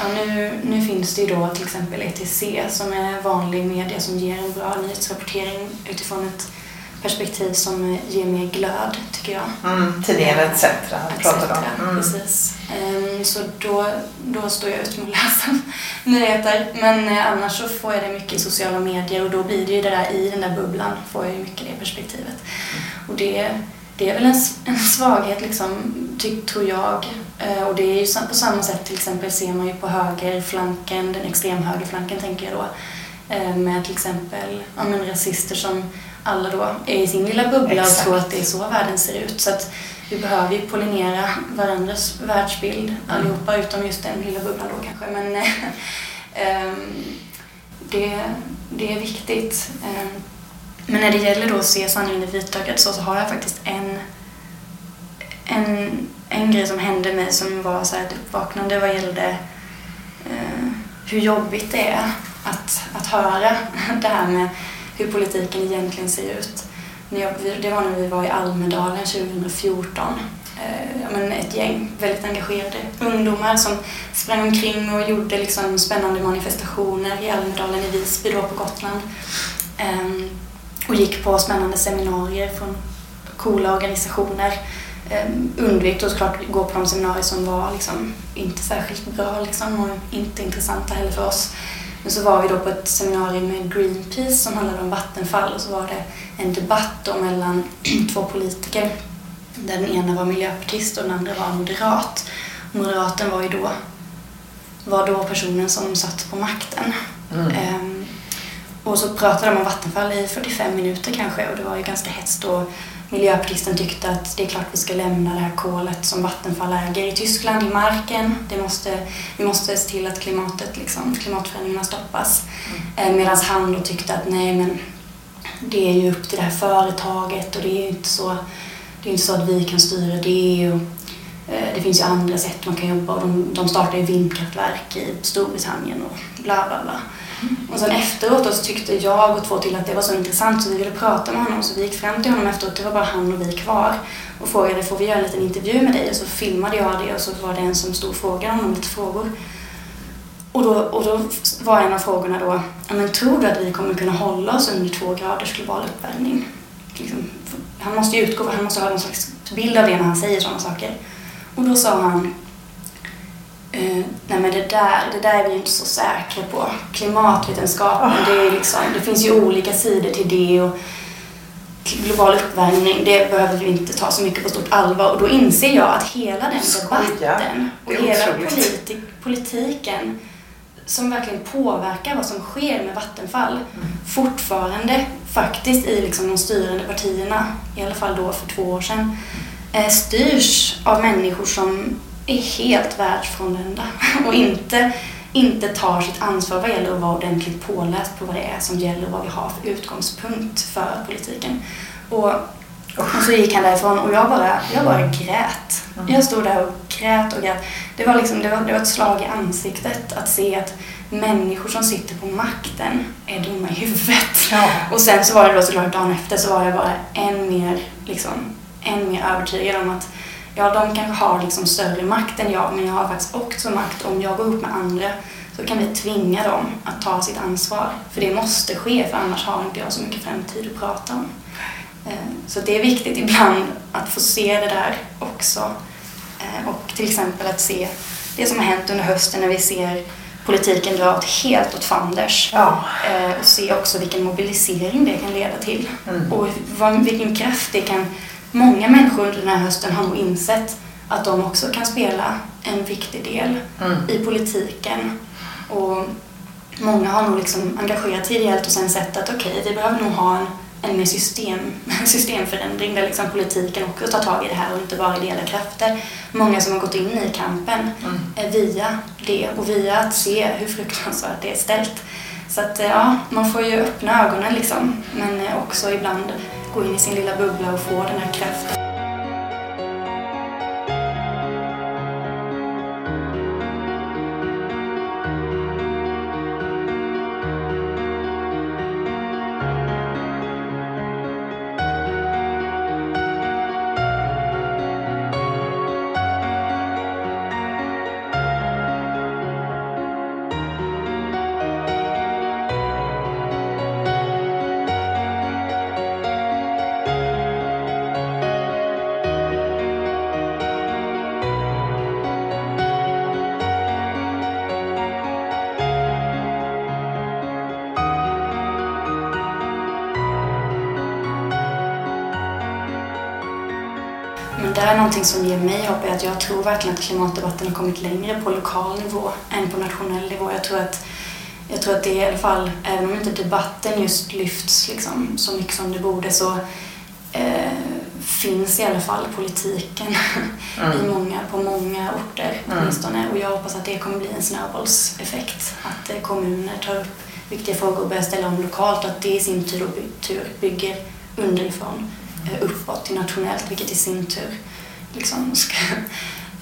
Ja, nu, nu finns det ju då till exempel ETC som är vanlig media som ger en bra nyhetsrapportering utifrån ett perspektiv som ger mer glöd, tycker jag. Mm, tidningen ETC pratar om. Mm. Precis. Ehm, Så då, då står jag ut med att läsa nyheter. Men eh, annars så får jag det mycket i sociala medier och då blir det ju det där i den där bubblan får jag ju mycket det perspektivet. Och det, det är väl en, en svaghet liksom, ty, tror jag. Eh, Och det är ju på samma sätt till exempel ser man ju på högerflanken, den extremhögerflanken tänker jag då. eh, Med till exempel ja, men rasister som alla då är i sin lilla bubbla Exakt. och tror att det är så världen ser ut. Så att vi behöver ju pollinera varandras världsbild allihopa utom just den lilla bubblan då kanske. Men eh, ehm, det, det är viktigt. Ehm, Men när det gäller då att se sanningen i vitögat så, så har jag faktiskt en, en, en grej som hände mig som var så här ett uppvaknande vad gällde eh, hur jobbigt det är att, att höra det här med hur politiken egentligen ser ut. Det var när vi var i Almedalen 2014. Eh, ja, men ett gäng väldigt engagerade ungdomar som sprang omkring och gjorde liksom spännande manifestationer i Almedalen i Visby då på Gotland. Ehm, och gick på spännande seminarier från coola organisationer. Ehm, undvek då såklart gå på de seminarier som var liksom inte särskilt bra liksom, och inte intressanta heller för oss. Men så var vi då på ett seminarium med Greenpeace som handlade om Vattenfall och så var det en debatt då mellan två politiker. Där den ena var miljöpartist och den andra var moderat. Moderaten var ju då, var då personen som satt på makten. Mm. Ehm, och så pratade de om Vattenfall i 45 minuter kanske och det var ju ganska hetskt och Miljöpartisten tyckte att det är klart vi ska lämna det här kolet som Vattenfall äger i Tyskland i marken. Det måste, vi måste se till att klimatet, liksom, klimatförändringarna stoppas. Eh, Medan han då tyckte att nej men det är ju upp till det här företaget och det är ju inte så, det är inte så att vi kan styra det. Och, eh, det finns ju andra sätt man kan jobba och de, de startar ju vindkraftverk i Storbritannien och bla bla bla. Och sen efteråt då så tyckte jag och två till att det var så intressant så vi ville prata med honom så vi gick fram till honom efteråt, det var bara han och vi kvar och frågade får vi göra en liten intervju med dig och så filmade jag det och så var det en som stod och frågade honom lite frågor. Och då, och då var en av frågorna då, men tror du att vi kommer kunna hålla oss under två graders global uppvärmning? Liksom, han måste ju utgå, han måste ha någon slags bild av det när han säger sådana saker. Och då sa han, eh, nej men det där, det där är vi ju inte så säkra på. Klimatvetenskapen, det, är liksom, det finns ju olika sidor till det och global uppvärmning, det behöver vi inte ta så mycket på stort allvar. Och då inser jag att hela den debatten och hela politi- politiken som verkligen påverkar vad som sker med Vattenfall Mm. fortfarande faktiskt i liksom de styrande partierna, i alla fall då för två år sedan, eh, styrs av människor som är helt världsfrånvända och inte, inte tar sitt ansvar vad gäller att vara ordentligt påläst på vad det är som gäller och vad vi har för utgångspunkt för politiken. Och, och så gick han därifrån och jag bara, jag bara grät. Mm. Jag stod där och grät och grät. Det var, liksom, det, var, det var ett slag i ansiktet att se att människor som sitter på makten är dumma i huvudet. Ja. Och sen så var det då såklart dagen efter så var jag bara än mer liksom än mer övertygad om att ja, de kanske har liksom större makt än jag, men jag har faktiskt också makt. Om jag går upp med andra så kan vi tvinga dem att ta sitt ansvar. För det måste ske, för annars har inte jag så mycket framtid att prata om. Eh, så det är viktigt ibland att få se det där också. Eh, och till exempel att se det som har hänt under hösten när vi ser politiken dra åt helt åt fanders. Ja. Eh, och se också vilken mobilisering det kan leda till. Mm. Och vilken kraft det kan... Många människor under den här hösten har nog insett att de också kan spela en viktig del Mm. i politiken. Och många har nog liksom engagerat sig ideellt och sen sett att okej, vi behöver nog ha en, en mer system, systemförändring där liksom politiken också tar tag i det här och inte bara ideella krafter. Många som har gått in i kampen Mm. eh, via det och via att se hur fruktansvärt det är ställt. Så att eh, ja, man får ju öppna ögonen liksom, men eh, också ibland gå in i sin lilla bubbla och få den här kraften. Någonting som ger mig hopp är att jag tror verkligen att klimatdebatten har kommit längre på lokal nivå än på nationell nivå. Jag tror att, jag tror att det i alla fall, även om inte debatten just lyfts liksom, så mycket som det borde så eh, finns i alla fall politiken Mm. i många, på många orter Mm. åtminstone. Och jag hoppas att det kommer bli en snöbollseffekt. Att eh, kommuner tar upp viktiga frågor och börjar ställa om lokalt och att det i sin tur, by- tur bygger underifrån eh, uppåt till nationellt, vilket i sin tur liksom ska...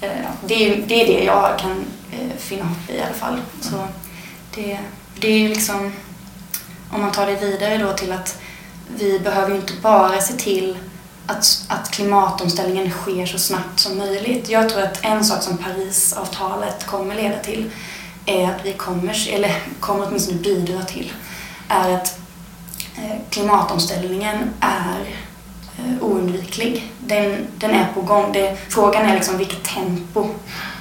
eh, ja, det, är, det är det jag kan eh, finna hopp i i alla fall. Så det, det är liksom... Om man tar det vidare då till att vi behöver inte bara se till att, att klimatomställningen sker så snabbt som möjligt. Jag tror att en sak som Parisavtalet kommer leda till är att vi kommer, eller kommer åtminstone bidra till, är att eh, klimatomställningen är oundviklig. Den, den är på gång. Det, frågan är liksom vilket tempo,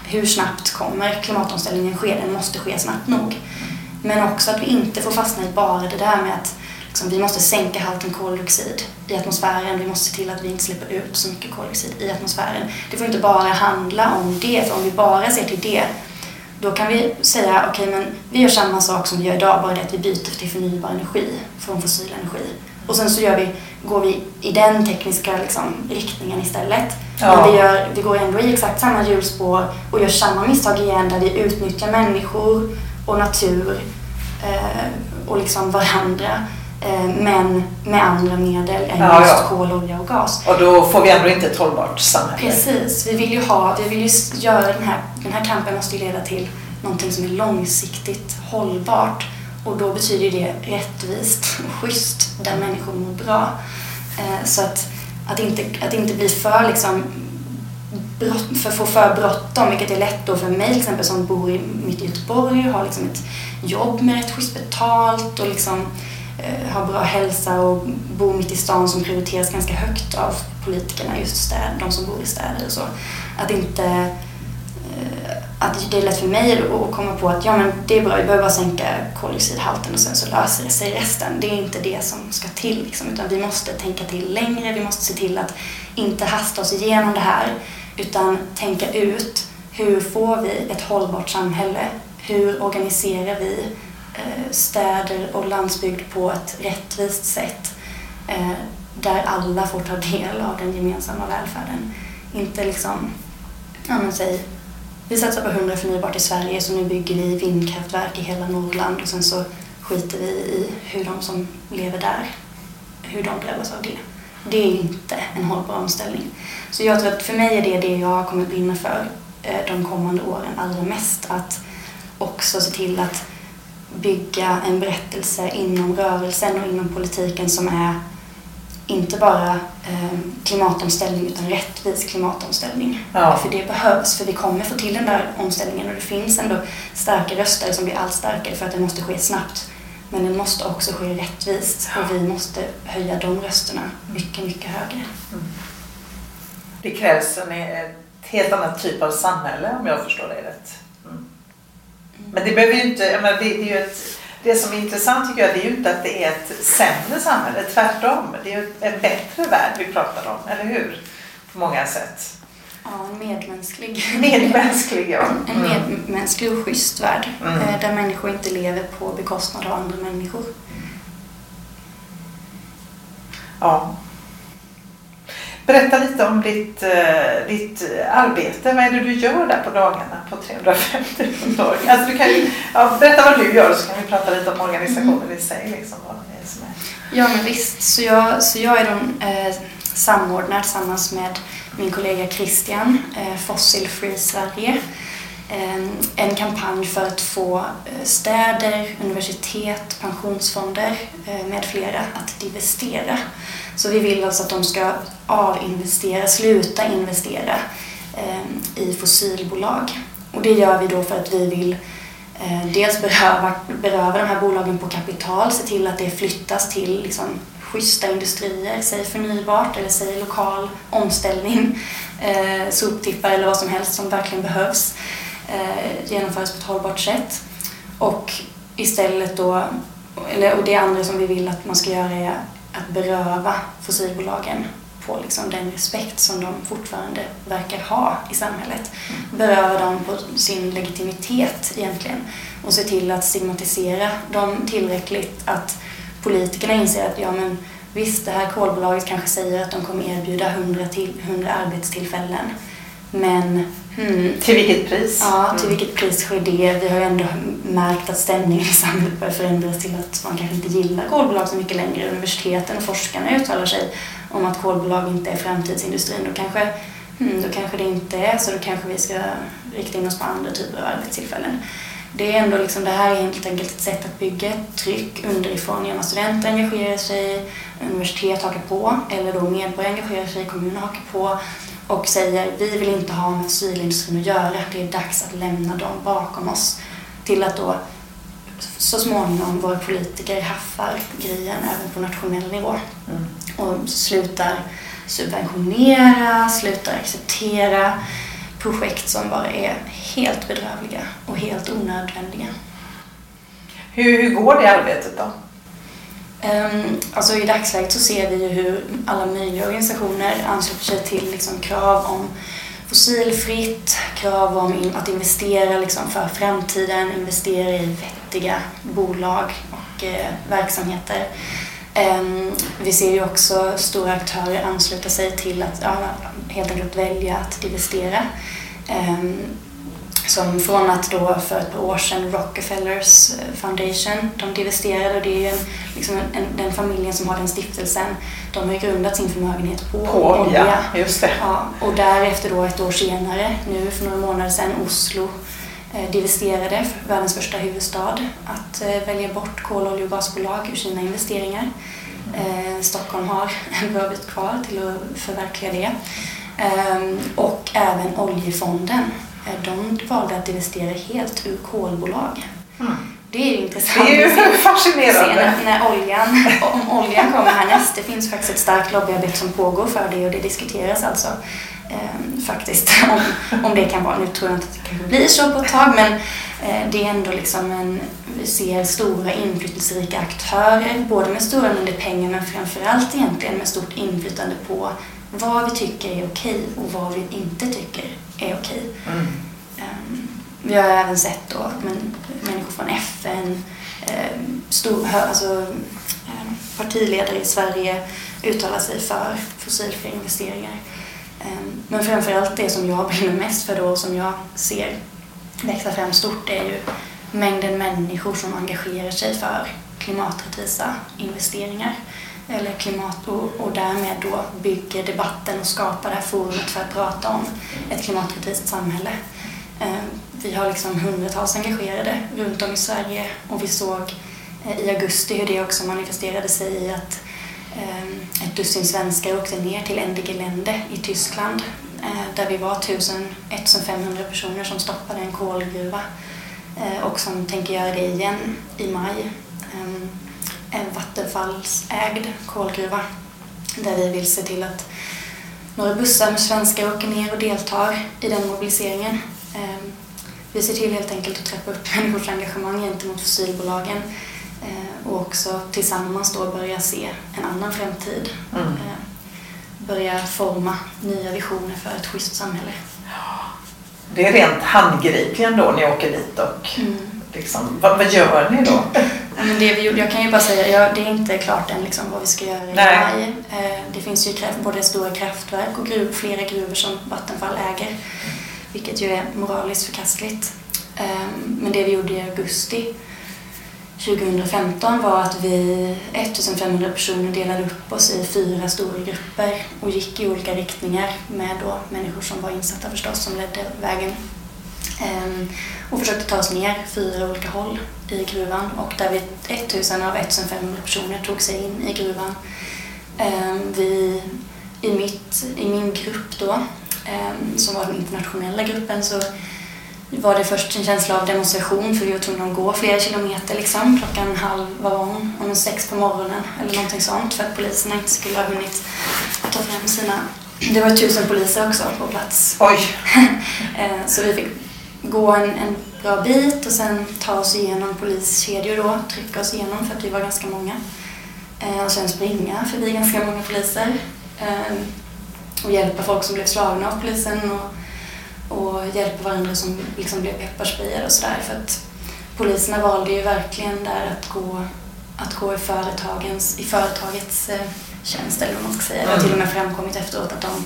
hur snabbt kommer klimatomställningen ske? Den måste ske snabbt nog. Men också att vi inte får fastna i bara det där med att liksom, vi måste sänka halten koldioxid i atmosfären. Vi måste se till att vi inte släpper ut så mycket koldioxid i atmosfären. Det får inte bara handla om det, för om vi bara ser till det då kan vi säga okej men vi gör samma sak som vi gör idag, bara det att vi byter till förnybar energi från fossil energi. Och sen så gör vi, går vi i den tekniska liksom, riktningen istället. Ja. Men vi, gör, vi går ändå i exakt samma hjulspår och gör samma misstag igen där vi utnyttjar människor och natur eh, och liksom varandra. Eh, men med andra medel än Ja, just ja. kol, olja och gas. Och då får vi ändå inte ett hållbart samhälle. Precis. Vi vill ju ha, vi vill ju göra den här, den här kampen måste ju leda till någonting som är långsiktigt hållbart. Och då betyder det rättvist och schysst där människor mår bra. Eh, så att, att, inte, att inte bli för liksom brott, för få för bråttom, vilket är lätt då för mig till exempel som bor i, mitt i Göteborg och har liksom ett jobb med rätt schysst betalt och liksom eh, har bra hälsa och bor mitt i stan som prioriteras ganska högt av politikerna, just städ, de som bor i städer och så. Att inte eh, att det är lätt för mig att komma på att ja, men det är bra, vi behöver bara sänka koldioxidhalten och sen så löser det sig resten. Det är inte det som ska till, liksom, utan vi måste tänka till längre. Vi måste se till att inte hasta oss igenom det här, utan tänka ut hur får vi ett hållbart samhälle? Hur organiserar vi eh, städer och landsbygd på ett rättvist sätt eh, där alla får ta del av den gemensamma välfärden? Inte liksom, ja men säg vi satsar på 100 förnybart i Sverige så nu bygger vi vindkraftverk i hela Norrland och sen så skiter vi i hur de som lever där, hur de drabbas av det. Det är inte en hållbar omställning. Så jag tror att för mig är det det jag kommer brinna för eh, de kommande åren allra mest. Att också se till att bygga en berättelse inom rörelsen och inom politiken som är inte bara eh, klimatomställning utan rättvis klimatomställning. Ja. För det behövs, för vi kommer få till den där omställningen och det finns ändå starka röster som blir allt starkare för att det måste ske snabbt. Men den måste också ske rättvist och vi måste höja de rösterna mycket, mycket högre. Det krävs en helt annan typ av samhälle om jag förstår dig rätt. Mm. Men det behöver ju inte, jag menar, det, det, är ju ett, det som är intressant tycker jag det är ju inte att det är ett sämre samhälle, tvärtom. Det är ju en bättre värld vi pratar om, eller hur? På många sätt. Ja, en medmänsklig. Medmänsklig, ja. En medmänsklig och schysst värld. Mm. eh, Där människor inte lever på bekostnad av andra människor. Ja. Berätta lite om ditt, eh, ditt eh, arbete. Vad är det du gör där på dagarna på 350 dagar? Alltså du kan ju, ja, berätta vad du gör så kan vi prata lite om organisationen i sig. Liksom, vad det är som är. Ja, men visst. Så jag, så jag är de, eh, samordnare tillsammans med min kollega Christian, eh, Fossil Free Sverige. Eh, en kampanj för att få eh, städer, universitet, pensionsfonder eh, med flera att divestera. Så vi vill alltså att de ska avinvestera, sluta investera ehm, i fossilbolag. Och det gör vi då för att vi vill eh, dels beröva, beröva de här bolagen på kapital, se till att det flyttas till liksom, schyssta industrier, säg förnybart eller säg lokal omställning, eh, soptippar eller vad som helst som verkligen behövs eh, genomföras på ett hållbart sätt. Och istället då, eller, och det andra som vi vill att man ska göra är att beröva fossilbolagen på liksom den respekt som de fortfarande verkar ha i samhället. Beröva dem på sin legitimitet egentligen och se till att stigmatisera dem tillräckligt att politikerna inser att ja men visst, det här kolbolaget kanske säger att de kommer erbjuda 100, till, 100 arbetstillfällen men hmm, Till vilket pris? Ja, till Mm. vilket pris sker det? Vi har ju ändå märkt att stämningen i samhället börjar förändras till att man kanske inte gillar kolbolag så mycket längre. Universiteten och forskarna uttalar sig om att kolbolag inte är framtidsindustrin. Då kanske, hmm, då kanske det inte är så. Då kanske vi ska rikta in oss på andra typer av arbetstillfällen. Det är ändå liksom, det här är helt enkelt ett sätt att bygga ett tryck underifrån genom att studenter engagerar sig, universitet hakar på eller då medborgare engagerar sig, kommuner hakar på och säger vi vill inte ha med fossilindustrin att göra, det är dags att lämna dem bakom oss. Till att då så småningom våra politiker haffar grejen även på nationell nivå Mm. och slutar subventionera, slutar acceptera projekt som bara är helt bedrövliga och helt onödvändiga. Hur, hur går det arbetet då? Ehm, alltså I dagsläget så ser vi ju hur alla möjliga organisationer ansluter sig till liksom, krav om fossilfritt, krav om in, att investera liksom, för framtiden, investera i vettiga bolag och eh, verksamheter. Ehm, vi ser ju också stora aktörer ansluta sig till att ja, helt enkelt välja att divestera. Ehm, som från att då för ett par år sedan Rockefellers eh, Foundation, de divesterade och det är ju en, liksom en, en, den familjen som har den stiftelsen, de har ju grundat sin förmögenhet på, På olja, just det. Ja, och därefter då ett år senare, nu för några månader sedan, Oslo eh, divesterade, världens första huvudstad, att eh, välja bort kol, olje och gasbolag ur sina investeringar. Eh, Stockholm har en bra bit kvar till att förverkliga det. Ehm, och även oljefonden, de valde att divestera helt ur kolbolag. Mm. Det är ju intressant. Det är ju fascinerande. när, när oljan, om oljan kommer härnäst. Det finns faktiskt ett starkt lobbyarbete som pågår för det och det diskuteras alltså eh, faktiskt om, om det kan vara. Nu tror jag inte att det kanske blir så på ett tag men eh, det är ändå liksom en, vi ser stora inflytelserika aktörer, både med stora mängder pengar men framförallt egentligen med stort inflytande på vad vi tycker är okej och vad vi inte tycker är okej. Mm. Ehm, Vi har även sett då men, människor från FN, ehm, stor, alltså, ehm, partiledare i Sverige uttala sig för fossilfria investeringar. Ehm, Men framförallt det som jag brinner mest för då och som jag ser växa fram stort är ju mängden människor som engagerar sig för klimaträttvisa investeringar eller klimat och, och därmed då bygger debatten och skapar det här forumet för att prata om ett klimatkritiskt samhälle. Eh, Vi har liksom hundratals engagerade runt om i Sverige och vi såg eh, i augusti hur det också manifesterade sig i att eh, ett dussin svenskar åkte ner till Endegelände i Tyskland eh, där vi var 1000, 1500 personer som stoppade en kolgruva eh, och som tänker göra det igen i maj. Ehm, en vattenfallsägd kolgruva där vi vill se till att några bussar med svenskar åker ner och deltar i den mobiliseringen. Ehm, vi ser till helt enkelt att trappa upp människors engagemang gentemot fossilbolagen eh, och också tillsammans då börja se en annan framtid. Mm. Eh, börja forma nya visioner för ett schysst samhälle. Det är rent handgripligen då ni åker dit och mm. Liksom, vad, vad gör ni då? Men det vi gjorde, jag kan ju bara säga, ja, det är inte klart än liksom, vad vi ska göra i maj. Eh, det finns ju kraft, både stora kraftverk och gruv, flera gruvor som Vattenfall äger, vilket ju är moraliskt förkastligt. Eh, men det vi gjorde i augusti 2015 var att vi, 1500 personer, delade upp oss i fyra stora grupper och gick i olika riktningar med då människor som var insatta förstås, som ledde vägen. Ehm, och försökte ta oss ner fyra olika håll i gruvan och där vi 1000 av 1500 personer tog sig in i gruvan. Ehm, vi, i, mitt, I min grupp då, ehm, som var den internationella gruppen, så var det först en känsla av demonstration för vi var tvungna att gå flera kilometer liksom. Klockan halv, vad var hon? Om sex på morgonen eller någonting sånt för att poliserna inte skulle ha hunnit ta fram sina... Det var tusen poliser också på plats. Oj! så vi fick gå en, en bra bit och sen ta oss igenom poliskedjor då, trycka oss igenom för att vi var ganska många. Eh, och sen springa förbi ganska många poliser eh, och hjälpa folk som blev slagna av polisen och, och hjälpa varandra som liksom blev pepparsprayade och sådär. För att poliserna valde ju verkligen där att gå, att gå i, företagens, i företagets eh, tjänst eller vad man ska säga. Det har till och med framkommit efteråt att de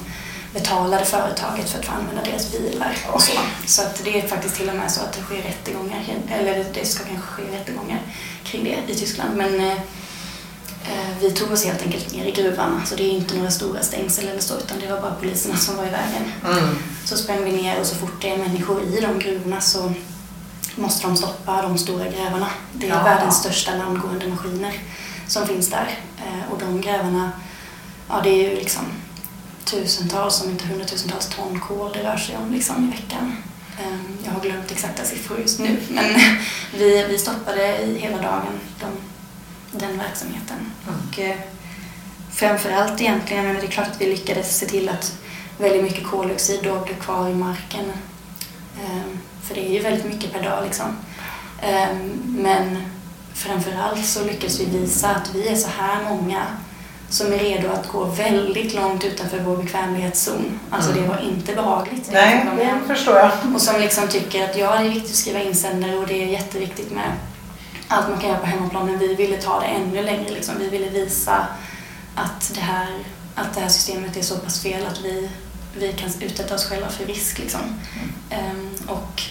betalade företaget för att få använda deras bilar. Och så så att det är faktiskt till och med så att det sker rättegångar, eller det ska kanske ske rättegångar kring det i Tyskland. Men eh, eh, vi tog oss helt enkelt ner i gruvan. Så det är inte några stora stängsel eller så, utan det var bara poliserna som var i vägen. Mm. Så sprang vi ner och så fort det är människor i de gruvorna så måste de stoppa de stora grävarna. Det är ja. världens största landgående maskiner som finns där. Eh, och de grävarna, ja det är ju liksom tusentals, om inte hundratusentals ton kol det rör sig om liksom, i veckan. Ehm, jag har glömt exakta siffror just nu, men vi, vi stoppade i hela dagen de, den verksamheten. Mm. Och, eh, framförallt egentligen, men det är klart att vi lyckades se till att väldigt mycket koldioxid då blev kvar i marken. Ehm, för det är ju väldigt mycket per dag liksom. Ehm, men framförallt så lyckades vi visa att vi är så här många som är redo att gå väldigt långt utanför vår bekvämlighetszon. Alltså mm. det var inte behagligt. Nej, det förstår jag. Och som liksom tycker att ja, det är viktigt att skriva insändare och det är jätteviktigt med allt man kan göra på hemmaplan, men vi ville ta det ännu längre. Liksom. Vi ville visa att det, här, att det här systemet är så pass fel att vi, vi kan utsätta oss själva för risk. Liksom. Mm. Um, och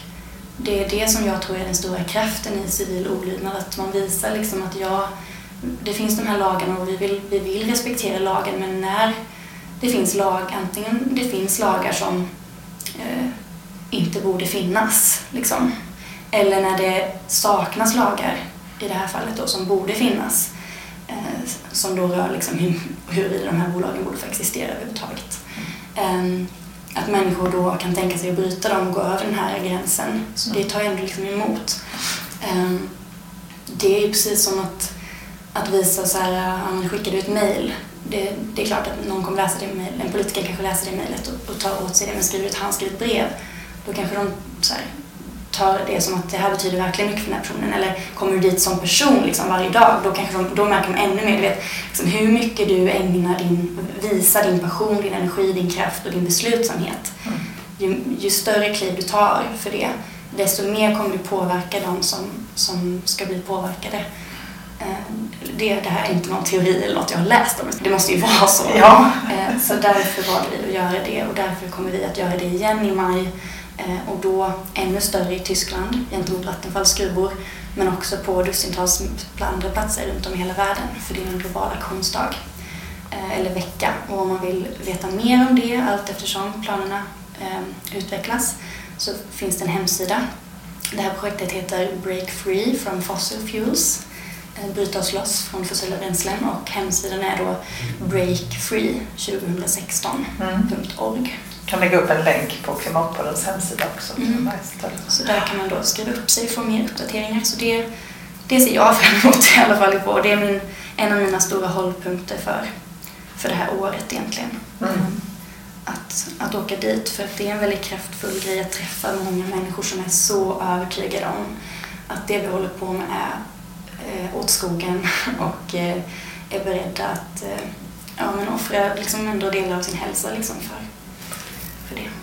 det är det som jag tror är den stora kraften i civil olydnad, att man visar liksom att jag det finns de här lagarna och vi vill, vi vill respektera lagen men när det finns lag, antingen det finns lagar som eh, inte borde finnas liksom, eller när det saknas lagar i det här fallet då som borde finnas eh, som då rör liksom hur, huruvida de här bolagen borde få existera överhuvudtaget. Eh, att människor då kan tänka sig att bryta dem och gå över den här gränsen. Så det tar jag ändå liksom emot. Ehm, det är ju precis som att att visa så här, ja, skickar du ett mejl. Det, det, är klart att någon kommer läsa det mejl, en politiker kanske läser det mejlet och, och tar åt sig det, men skriver du ett handskrivet brev, då kanske de så här, tar det som att det här betyder verkligen mycket för den här personen. Eller kommer du dit som person liksom varje dag, då, kanske de, då märker de ännu mer. Du vet, liksom, hur mycket du ägnar din, visar din passion, din energi, din kraft och din beslutsamhet. Mm. Ju, ju, större kliv du tar för det, desto mer kommer du påverka de som, som ska bli påverkade. Eh, det, det här är inte någon teori eller något jag har läst om. Det måste ju vara så. Ja. Eh, så därför valde vi att göra det och därför kommer vi att göra det igen i maj eh, och då ännu större i Tyskland gentemot Vattenfalls gruvor men också på dussintals andra platser runt om i hela världen för det är en global aktionsdag eller vecka och om man vill veta mer om det allt eftersom planerna utvecklas så finns det en hemsida. Det här projektet heter Break Free from Fossil Fuels eh, bryta oss loss från fossila bränslen och hemsidan är då breakfree2016.org. Mm. kan lägga upp en länk på Klimatpoddens hemsida också. Mm. Så där kan man då skriva upp sig och få mer uppdateringar. Så det, det ser jag fram emot i alla fall på. Det är min, en av mina stora hållpunkter för, för det här året egentligen. Mm. Att, att åka dit för att det är en väldigt kraftfull grej att träffa många människor som är så övertygade om att det vi håller på med är eh, Eh, åt skogen och eh, är beredda att eh, ja, men offra liksom ändå delar av sin hälsa liksom för, för det.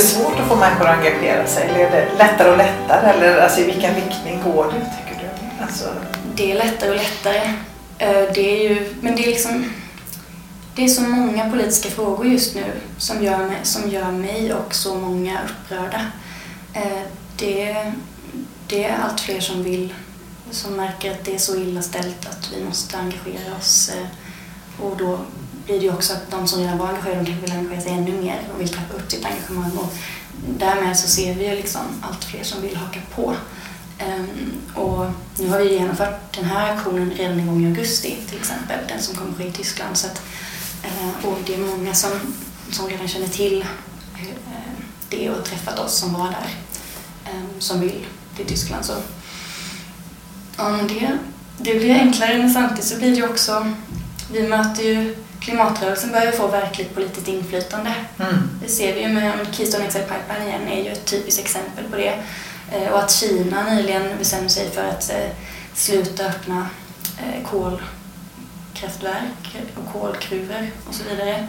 Svårt att få människor att engagera sig eller är det lättare och lättare? Eller alltså, i vilken riktning går det tycker du? Alltså... Det är lättare och lättare. Eh, det är ju, men det är liksom det är så många politiska frågor just nu som gör mig, som gör mig och så många upprörda. Eh, det, det är allt fler som vill, som märker att det är så illa ställt att vi måste engagera oss. Eh, och då blir det ju också att de som redan var engagerade kanske vill engagera sig ännu mer och vill trappa upp sitt engagemang. Och därmed så ser vi ju liksom allt fler som vill haka på. Um, och nu har vi genomfört den här aktionen redan en gång i augusti till exempel, den som kommer ske i Tyskland. Så att, uh, och det är många som, som redan känner till uh, det och har träffat oss som var där, um, som vill till Tyskland. Så, ja, men det, det blir enklare men samtidigt så blir det också, vi möter ju klimatrörelsen börjar få verkligt politiskt inflytande. Mm. Det ser vi ju med Keystone XL Pipeline igen är ju ett typiskt exempel på det. Eh, och att Kina nyligen bestämde sig för att eh, sluta öppna eh, kolkraftverk och kolgruvor och så vidare.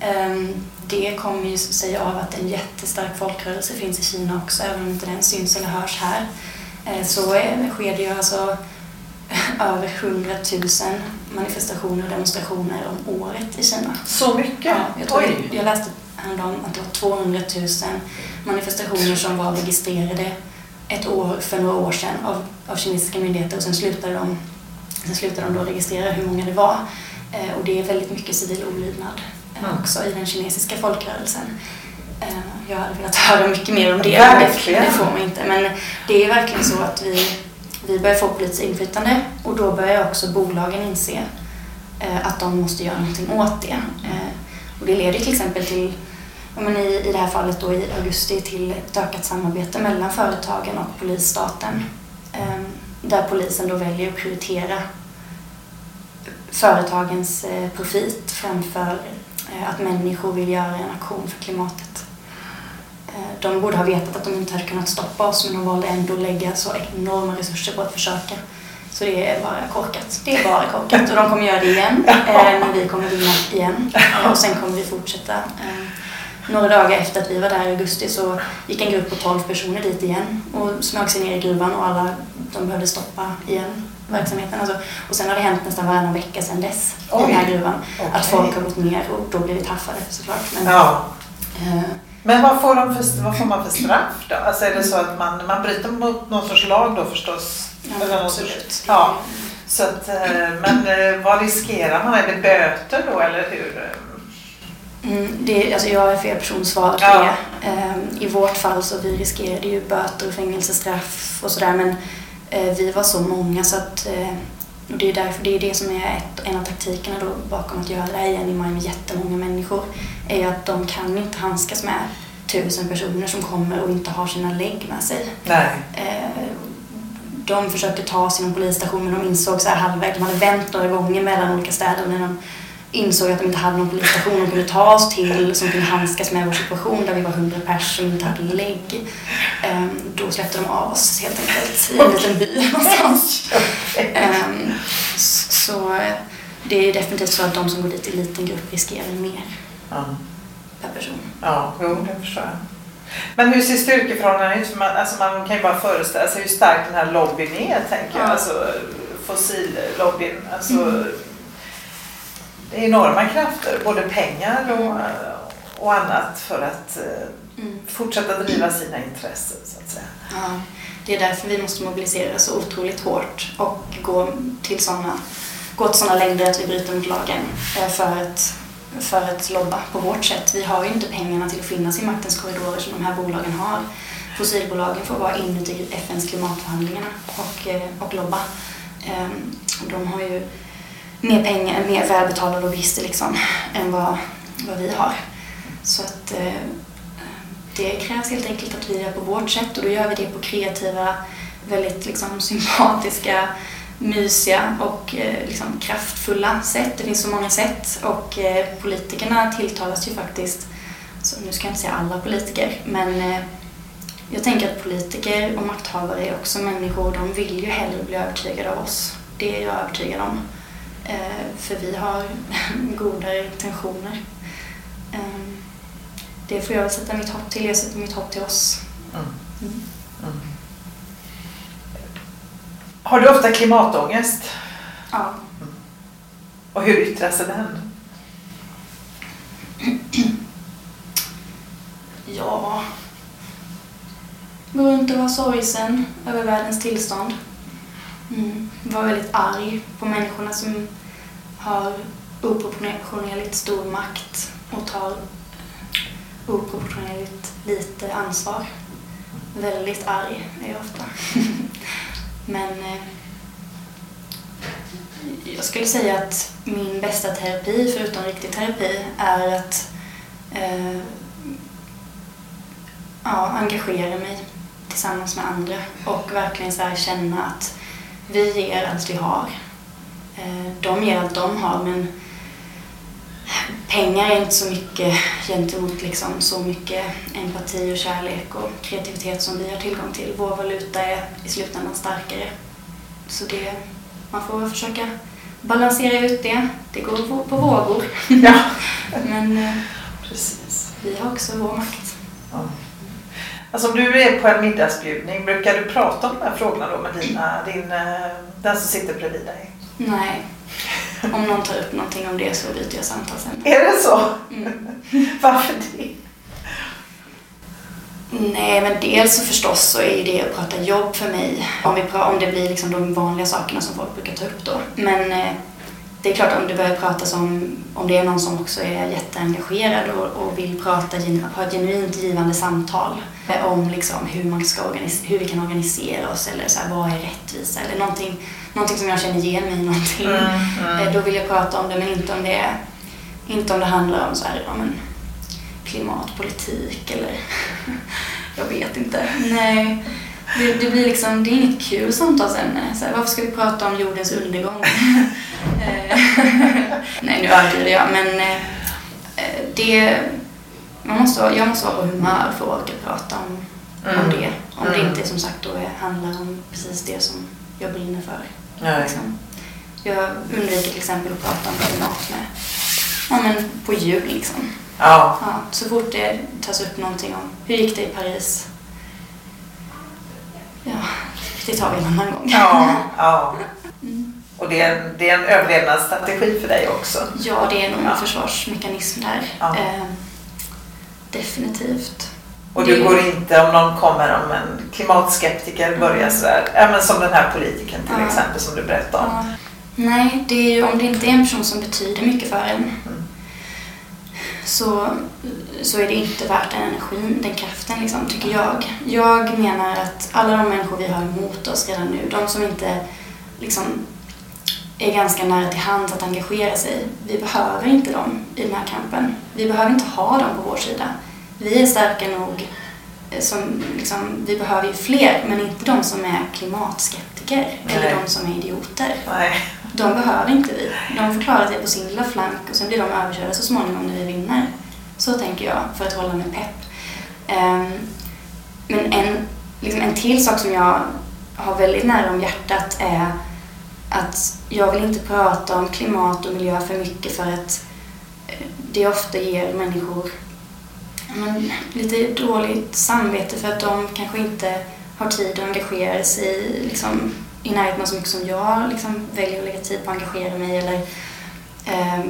Mm. Det kommer ju sig av att en jättestark folkrörelse finns i Kina också, även om inte den syns eller hörs här. Så sker det ju alltså över 100 000 manifestationer och demonstrationer om året i Kina. Så mycket? Ja, jag, tror Oj. jag läste häromdagen att det var 200 000 manifestationer som var registrerade ett år för några år sedan av, av kinesiska myndigheter och sen slutade de, sen slutade de då registrera hur många det var. Eh, och det är väldigt mycket civil olydnad eh, mm. också i den kinesiska folkrörelsen. Eh, jag hade velat höra mycket mer om det, det, det får man inte. Men det är verkligen så att vi vi börjar få politiskt inflytande och då börjar också bolagen inse eh, att de måste göra någonting åt det. Eh, och det leder till exempel till, men i, i det här fallet då i augusti, till ett ökat samarbete mellan företagen och polisstaten. Ehm, där polisen då väljer att prioritera företagens eh, profit framför att människor vill göra en aktion för klimatet. Eh, de borde ha vetat att de inte hade kunnat stoppa oss men de valde ändå att lägga så enorma resurser på att försöka. Så det är bara korkat. Det är bara korkat och de kommer göra det igen. Eh, men vi kommer vinna igen. Eh, och sen kommer vi fortsätta. Några dagar efter att vi var där i augusti så gick en grupp på 12 personer dit igen och smög sig ner i gruvan och alla de behövde stoppa igen verksamheten. Alltså, och sen har det hänt nästan varannan vecka sedan dess Oj. i den här gruvan. Okay. Att folk har gått ner och då blivit haffade såklart. Men, ja. Men vad får, de för, vad får man för straff då? Alltså är det så att man, man bryter mot någon sorts lag då förstås? Ja, absolut. Ja. Så att, eh, men eh, vad riskerar man? Är det böter då eller hur? Mm, det, alltså jag är fel person att svara på ja. det. Ehm, I vårt fall så vi riskerade ju böter och fängelsestraff och sådär men eh, vi var så många så att och det är därför det är det som är ett, en av taktikerna då bakom att göra det här igen i maj med jättemånga människor. Är att de kan inte handskas med tusen personer som kommer och inte har sina lägg med sig. Nej. Eh, de försökte ta sig någon polisstation men de insåg så här halvvägs, de hade vänt några gånger mellan olika städer och när de insåg att de inte hade någon polisstation de kunde ta oss till som kunde handskas med vår situation där vi var hundra personer som inte hade lägg. Um, då släppte de av oss helt enkelt i en liten by någonstans. um, så det är definitivt så att de som går dit i liten grupp riskerar mer per person. ja jo, det förstår jag. Men hur ser styrkeförhållandena ut? För man, alltså man kan ju bara föreställa sig hur stark den här lobbyn är, tänker jag. Ja. Alltså fossillobbyn. Alltså, Mm. Det är enorma krafter, både pengar och, och annat för att eh, Mm. fortsätta driva sina intressen, så att säga. Ja, det är därför vi måste mobilisera så otroligt hårt och gå till såna, gå till sådana längder att vi bryter mot lagen eh, för att, för att lobba på vårt sätt. Vi har ju inte pengarna till att finnas i maktens korridorer som de här bolagen har. Fossilbolagen får vara inuti FNs klimatförhandlingarna och, eh, och lobba. Ehm, De har ju mer pengar, mer välbetalda lobbyister liksom, än vad, vad vi har. Så att eh, det krävs helt enkelt att vi gör på vårt sätt och då gör vi det på kreativa, väldigt liksom, sympatiska, mysiga och eh, liksom, kraftfulla sätt. Det finns så många sätt och eh, politikerna tilltalas ju faktiskt, så nu ska jag inte säga alla politiker, men eh, jag tänker att politiker och makthavare är också människor. De vill ju hellre bli övertygade av oss. Det är jag övertygad om. Eh, för vi har goda intentioner. Eh, det får jag sätta mitt hopp till. Jag sätter mitt hopp till oss. Mm. Mm. Mm. Har du ofta klimatångest? Ja. Och hur yttrar sig den? Ja. Gå runt och vara sorgsen över världens tillstånd. Mm. Vara väldigt arg på människorna som har oproportionerligt stor makt och tar oproportionerligt lite ansvar. Väldigt arg är jag ofta. Men eh, jag skulle säga att min bästa terapi, förutom riktig terapi, är att eh, ja, engagera mig tillsammans med andra och verkligen så här känna att vi ger allt vi har. Eh, de ger allt de har men pengar är inte så mycket gentemot liksom så mycket empati och kärlek och kreativitet som vi har tillgång till. Vår valuta är i slutändan starkare. Så det, man får försöka balansera ut det. Det går på, vågor. Ja, Men eh, precis. vi har också vår makt. Ja. Alltså om du är på en middagsbjudning, brukar du prata om de här frågorna då med dina, din, eh, den som sitter bredvid dig? Nej. Om någon tar upp någonting om det så byter jag samtalsämne. Är det så? Mm. Varför det? Nej, men dels så förstås så är ju det att prata jobb för mig. Om, vi pra- om det blir liksom de vanliga sakerna som folk brukar ta upp då. Men eh, det är klart om det börjar pratas om, om det är någon som också är jätteengagerad och, och vill prata, ha ett genuint givande samtal eh, om liksom hur, man ska organis- hur vi kan organisera oss eller så här, vad är rättvisa eller någonting, någonting som jag känner ger mig någonting. Mm, Eh, Då vill jag prata om det, men inte om det, inte om det handlar om så här, ja, men, klimatpolitik eller jag vet inte. Nej, det, det blir liksom, det är inget kul samtalsämne. Så här, varför ska vi prata om jordens undergång? Eh, Nej, nu överdriver jag, men eh, det, man måste, jag måste vara på humör för att orka prata om, om Mm. det. Om det Mm. inte som sagt då handlar om precis det som jag brinner för. Nej. Liksom. Jag undviker till exempel att prata om klimat med, ja, men på jul. Liksom. Ja. Ja, så fort det tas upp någonting om hur gick det i Paris? Ja, det tar vi en annan gång. Ja, ja. Mm. Och det är, en, det är en överlevnadsstrategi för dig också. Ja, det är nog en Ja. försvarsmekanism där. Ja. Eh, definitivt. Och du Det- går inte om någon kommer om en klimatskeptiker börjar sådär, ja men som den här politikern till Ja. exempel som du berättade om. Ja. Nej, det är ju om det inte är en person som betyder mycket för en Mm. så, så är det inte värt den energin, den kraften liksom, tycker jag. Jag menar att alla de människor vi har emot oss redan nu, de som inte liksom är ganska nära till hands att engagera sig, vi behöver inte dem i den här kampen. Vi behöver inte ha dem på vår sida. Vi är starka nog eh, som, liksom, vi behöver ju fler, men inte de som är klimatskeptiker eller Nej. de som är idioter. Nej. de behöver inte vi. De får klara sig på sin lilla flank och sen blir de överkörda så småningom när vi vinner. Så tänker jag för att hålla mig pepp. Um, men en, liksom en till sak som jag har väldigt nära om hjärtat är att jag vill inte prata om klimat och miljö för mycket för att eh, det ofta ger människor men, lite dåligt samvete för att de kanske inte har tid att engagera sig liksom, i närheten så mycket som jag liksom, väljer att lägga tid på att engagera mig eller eh,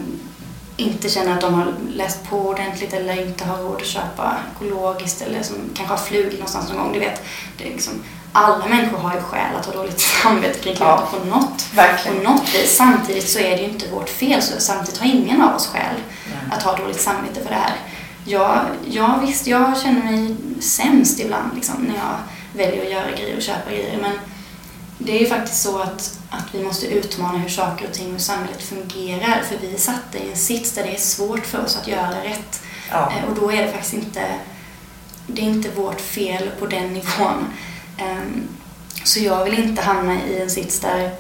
inte känner att de har läst på ordentligt eller inte har råd att köpa ekologiskt eller som kanske har flugit någonstans någon gång. Du vet, det är liksom, alla människor har ju skäl att ha dåligt samvete kring klimatet ja, på något, på något vis. Samtidigt så är det ju inte vårt fel, så samtidigt har ingen av oss skäl att ha dåligt samvete för det här. Jag, jag visst, jag känner mig sämst ibland liksom, när jag väljer att göra grejer och köpa grejer. Men det är ju faktiskt så att, att vi måste utmana hur saker och ting och samhället fungerar. För vi är satta i en sits där det är svårt för oss att göra rätt. Ja. Eh, och då är det faktiskt inte, det är inte vårt fel på den nivån. Ehm, så jag vill inte hamna i en sits där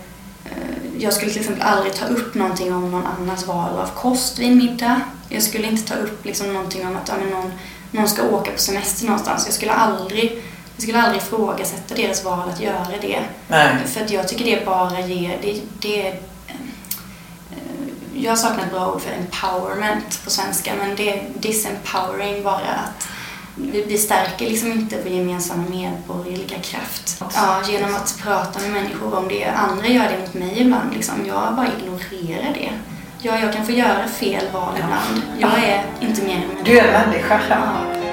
jag skulle till exempel aldrig ta upp någonting om någon annans val av kost vid en middag. Jag skulle inte ta upp liksom någonting om att ja, någon, någon ska åka på semester någonstans. Jag skulle aldrig jag skulle aldrig ifrågasätta deras val att göra det. Nej. För att jag tycker det bara ger... Det, det, eh, jag saknar ett bra ord för empowerment på svenska, men det är disempowering bara. att vi, vi stärker liksom inte vår gemensamma medborgerliga kraft. Ja, genom att prata med människor om det. Andra gör det mot mig ibland. Liksom. Jag bara ignorerar det. Ja, jag kan få göra fel val ibland. Jag är inte mer än människa. Du är en människa. Ja.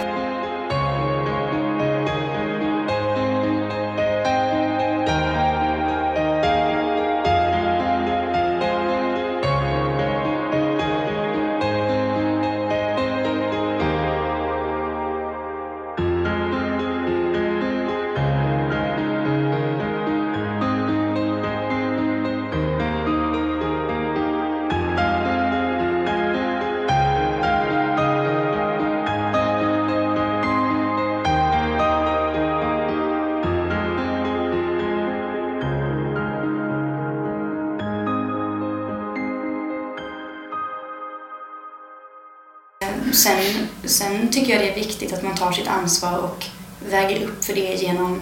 Sen, tycker jag det är viktigt att man tar sitt ansvar och väger upp för det genom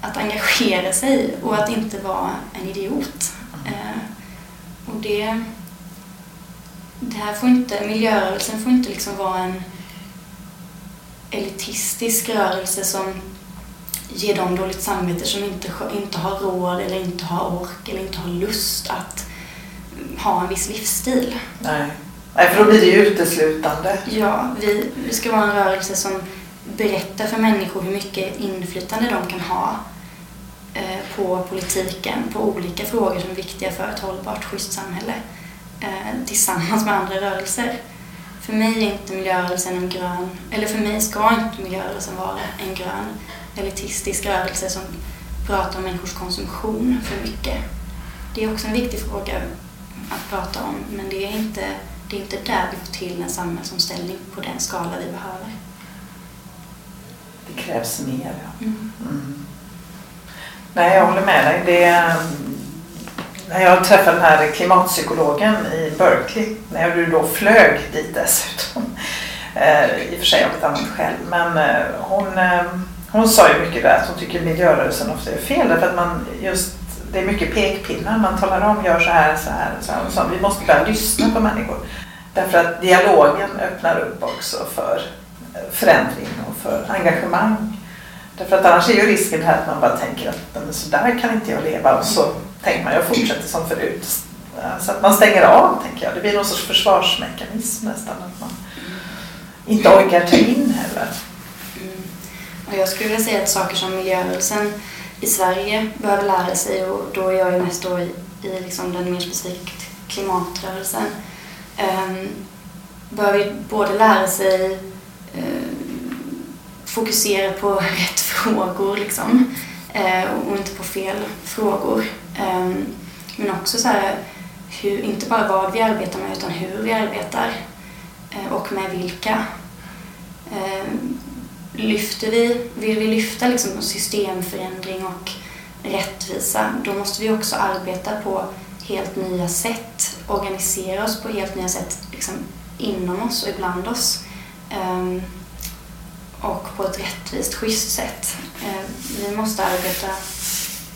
att engagera sig och att inte vara en idiot. Eh, och det, det här får inte, miljörörelsen får inte liksom vara en elitistisk rörelse som ger dem dåligt samvete som inte, inte har råd eller inte har ork eller inte har lust att ha en viss livsstil. Nej. Nej, för då blir det ju uteslutande. Ja, vi, vi ska vara en rörelse som berättar för människor hur mycket inflytande de kan ha eh, på politiken, på olika frågor som är viktiga för ett hållbart, schysst samhälle eh, tillsammans med andra rörelser. För mig är inte miljörörelsen en grön, eller för mig ska inte miljörörelsen vara en grön elitistisk rörelse som pratar om människors konsumtion för mycket. Det är också en viktig fråga att prata om, men det är inte det är inte där vi får till en samhällsomställning på den skala vi behöver. Det krävs mer, ja. Mm. Mm. Nej, jag håller med dig. Det, när jag träffade den här klimatpsykologen i Berkeley, när du då flög dit dessutom, eh, i och för sig av ett annat skäl, men eh, hon, eh, hon sa ju mycket där att hon tycker miljörörelsen ofta är fel därför att man just det är mycket pekpinnar. Man talar om, gör så här, så här, så här. Och så. Vi måste börja lyssna på människor. Därför att dialogen öppnar upp också för eh, förändring och för engagemang. Därför att annars är ju risken här att man bara tänker att men så där kan inte jag leva och så tänker man jag fortsätter som förut. Så att man stänger av tänker jag. Det blir någon sorts försvarsmekanism nästan. Att man inte orkar ta in heller. Mm. Och jag skulle vilja säga att saker som miljörörelsen i Sverige behöver lära sig och då är jag ju mest då i, i liksom den mer specifika klimatrörelsen ehm, um, behöver både lära sig uh, fokusera på rätt frågor liksom, uh, och inte på fel frågor. Um, men också så här, hur, inte bara vad vi arbetar med utan hur vi arbetar uh, och med vilka. Ehm, Lyfter vi, vill vi lyfta liksom systemförändring och rättvisa, då måste vi också arbeta på helt nya sätt, organisera oss på helt nya sätt liksom, inom oss och ibland oss. Um, och på ett rättvist, schysst sätt. Um, vi måste arbeta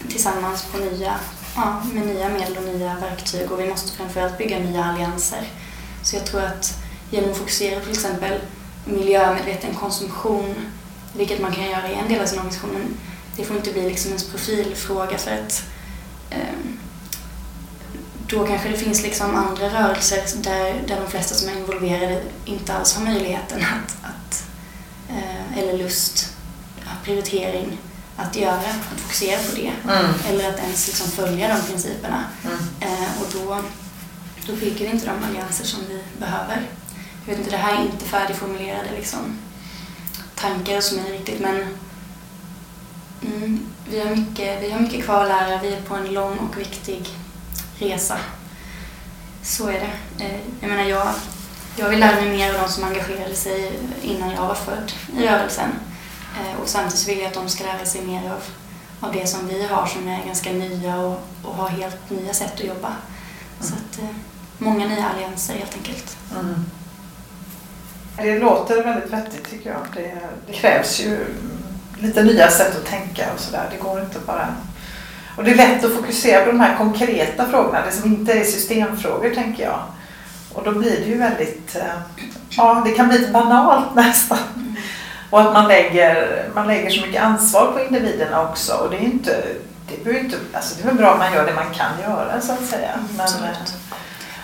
tillsammans på nya, ja, med nya medel och nya verktyg och vi måste framförallt bygga nya allianser. Så jag tror att genom att fokusera på till exempel miljömedveten konsumtion, vilket man kan göra i en del av sin organisation, det får inte bli liksom ens profilfråga för att um, då kanske det finns liksom andra rörelser där, där de flesta som är involverade inte alls har möjligheten att, att eh, eller lust, prioritering att göra, att fokusera på det. Mm. Eller att ens liksom följa de principerna. Mm. Eh, och då, då bygger vi inte de allianser som vi behöver. Vet inte, det här är inte färdigformulerade liksom, tankar som är riktigt men mm, vi, har mycket, vi har mycket kvar att lära. Vi är på en lång och viktig resa. Så är det. Eh, jag menar, jag, jag vill lära mig mer av de som engagerade sig innan jag var född i rörelsen. Eh, och samtidigt vill jag att de ska lära sig mer av, av det som vi har som är ganska nya och, och har helt nya sätt att jobba. Mm. Så att, eh, många nya allianser helt enkelt. Mm. Det låter väldigt vettigt tycker jag. Det, det, krävs ju lite nya sätt att tänka och sådär. Det går inte bara och det är lätt att fokusera på de här konkreta frågorna, det som inte är systemfrågor tänker jag. Och då blir det ju väldigt, eh, ja det kan bli lite banalt nästan. Och att man lägger, man lägger så mycket ansvar på individerna också. Och det är inte, det är inte, alltså det är väl bra om man gör det man kan göra så att säga. Men, eh, absolut.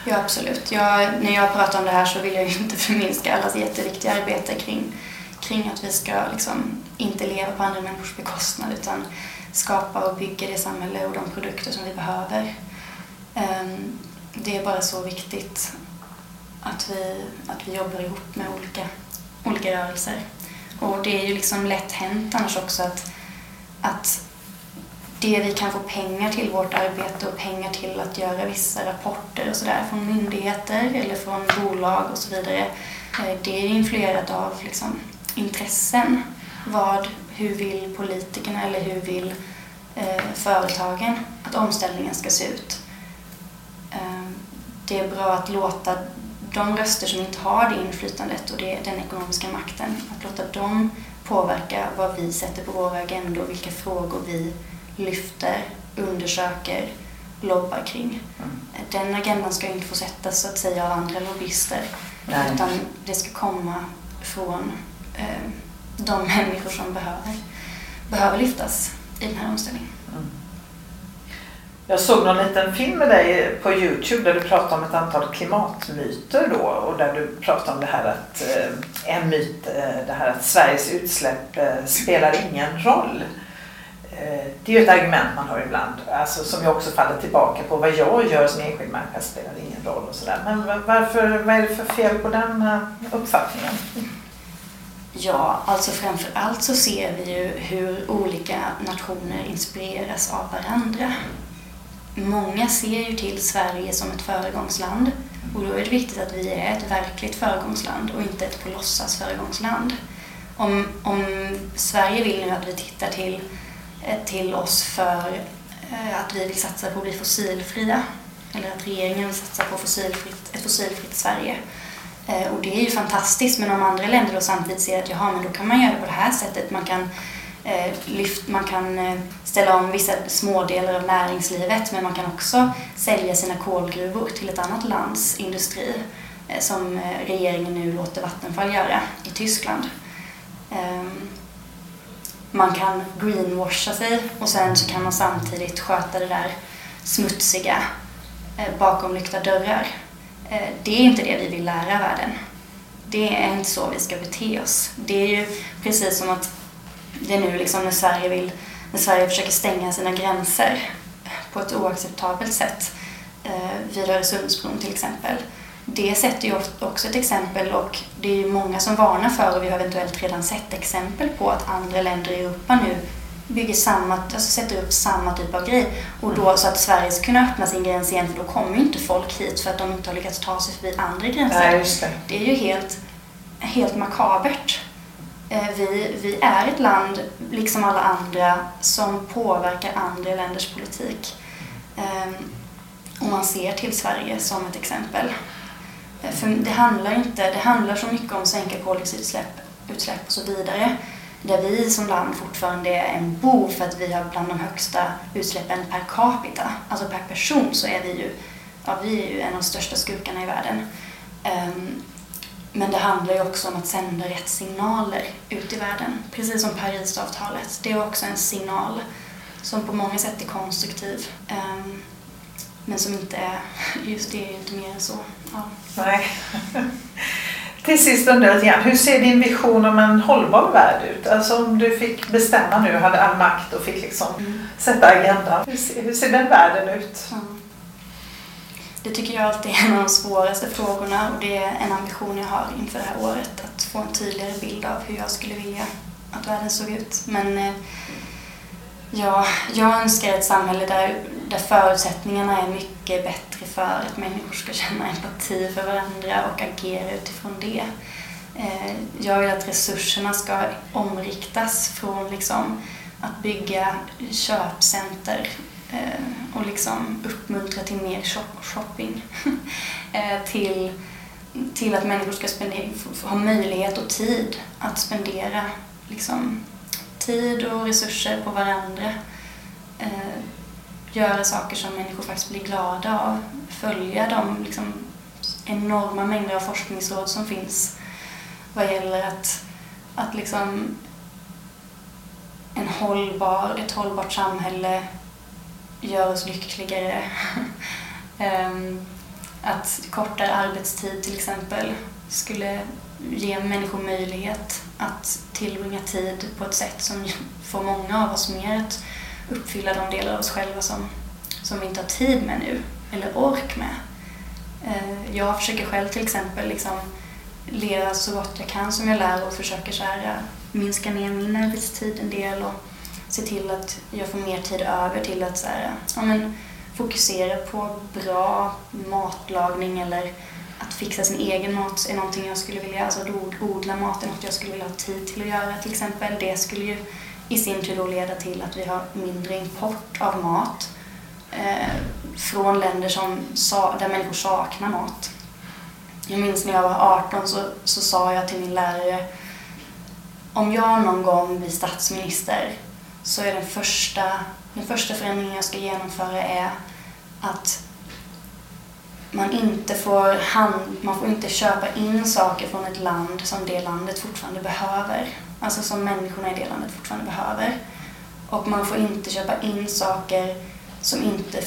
Ja absolut. Jag, när jag pratar om det här så vill jag ju inte förminska allas jätteviktiga arbete kring, kring att vi ska liksom inte leva på andra människors bekostnad utan skapa och bygga det samhälle och de produkter som vi behöver. Ehm, det är bara så viktigt att vi, att vi jobbar ihop med olika, olika rörelser. Och det är ju liksom lätt hänt annars också att, att det vi kan få pengar till vårt arbete och pengar till att göra vissa rapporter och sådär från myndigheter eller från bolag och så vidare. Eh, det är influerat av liksom intressen. Vad hur vill politikerna eller hur vill eh, företagen att omställningen ska se ut? Eh, det är bra att låta de röster som inte har det inflytandet och det, den ekonomiska makten, att låta dem påverka vad vi sätter på våra agendor, vilka frågor vi lyfter, undersöker, lobbar kring. Mm. Den agendan ska inte få sättas så att säga av andra lobbyister Nej. utan det ska komma från eh, de människor som behöver, behöver lyftas i den här omställningen. Mm. Jag såg någon liten film med dig på Youtube där du pratade om ett antal klimatmyter då och där du pratade om det här att eh, en myt, eh, det här att Sveriges utsläpp eh, spelar ingen roll. Eh, det är ju ett argument man hör ibland, alltså, som jag också faller tillbaka på. Vad jag gör som enskild människa spelar ingen roll och sådär. Men varför, vad är det för fel på den eh, uppfattningen? Ja, alltså framför allt så ser vi ju hur olika nationer inspireras av varandra. Många ser ju till Sverige som ett föregångsland och då är det viktigt att vi är ett verkligt föregångsland och inte ett på låtsas föregångsland. Om, om Sverige vill nu att vi tittar till, Eh, till oss för eh, att vi vill satsa på att bli fossilfria eller att regeringen vill satsa på fossilfritt, ett fossilfritt Sverige eh, och det är ju fantastiskt, men om andra länder då samtidigt ser att jaha, men då kan man göra det på det här sättet. Man kan, eh, lyft, man kan ställa om vissa smådelar av näringslivet, men man kan också sälja sina kolgruvor till ett annat lands industri, eh, som regeringen nu låter Vattenfall göra i Tyskland. Ehm, man kan greenwasha sig och sen så kan man samtidigt sköta det där smutsiga eh, bakom lyckta dörrar. Eh, det är inte det vi vill lära världen. Det är inte så vi ska bete oss. Det är ju precis som att det är nu liksom när Sverige, vill, när Sverige försöker stänga sina gränser på ett oacceptabelt sätt eh, vid Öresundsbron till exempel. Det sätter ju också ett exempel och det är ju många som varnar för och vi har eventuellt redan sett exempel på att andra länder i Europa nu bygger samma, alltså sätter upp samma typ av grej. Och då så att Sverige ska kunna öppna sin gräns igen för då kommer ju inte folk hit för att de inte har lyckats ta sig förbi andra gränser. Nej, det. det. är ju helt, helt makabert. Eh, vi, vi är ett land, liksom alla andra, som påverkar andra länders politik. Ehm, om man ser till Sverige som ett exempel. För det handlar inte, det handlar så mycket om att sänka koldioxidutsläpp utsläpp och så vidare. Där vi som land fortfarande är en bov för att vi har bland de högsta utsläppen per capita. Alltså per person så är vi ju, ja, vi är ju en av de största skurkarna i världen. Um, men det handlar ju också om att sända rätt signaler ut i världen. Precis som Parisavtalet. Det är också en signal som på många sätt är konstruktiv. Um, men som inte är, just det är ju inte mer än så. Ja. Nej. Till sist undrar jag igen, hur ser din vision om en hållbar värld ut? Alltså om du fick bestämma nu, hade all makt och fick liksom mm. sätta agendan. Hur ser, hur ser den världen ut? Mm. Det tycker jag alltid är en av de svåraste frågorna och det är en ambition jag har inför det här året. Att få en tydligare bild av hur jag skulle vilja att världen såg ut. Men eh, ja, jag önskar ett samhälle där, där förutsättningarna är mycket bättre för att människor ska känna empati för varandra och agera utifrån det. Eh, jag vill att resurserna ska omriktas från liksom att bygga köpcenter eh, och liksom uppmuntra till mer shopping eh, till, till att människor ska spendera, ha möjlighet och tid att spendera liksom, tid och resurser på varandra. Eh, göra saker som människor faktiskt blir glada av. Följa de liksom, enorma mängder av forskningsråd som finns vad gäller att, att liksom en hållbar, ett hållbart samhälle gör oss lyckligare. Ehm, att kortare arbetstid till exempel skulle ge människor möjlighet att tillbringa tid på ett sätt som får många av oss mer att uppfylla de delar av oss själva som, som vi inte har tid med nu, eller ork med. Eh, jag försöker själv till exempel liksom leva så gott jag kan som jag lär och försöker så här, eh, minska ner min arbetstid en del och se till att jag får mer tid över till att så här, eh, ja, men, fokusera på bra matlagning eller fixa sin egen mat är någonting jag skulle vilja, alltså odla mat är något jag skulle vilja ha tid till att göra till exempel. Det skulle ju i sin tur då leda till att vi har mindre import av mat eh, från länder som, där människor saknar mat. Jag minns när jag var 18 så, så sa jag till min lärare om jag någon gång blir statsminister så är den första, den första förändringen jag ska genomföra är att man inte får, hand, man får inte köpa in saker från ett land som det landet fortfarande behöver. Alltså som människorna i det landet fortfarande behöver. Och man får inte köpa in saker som inte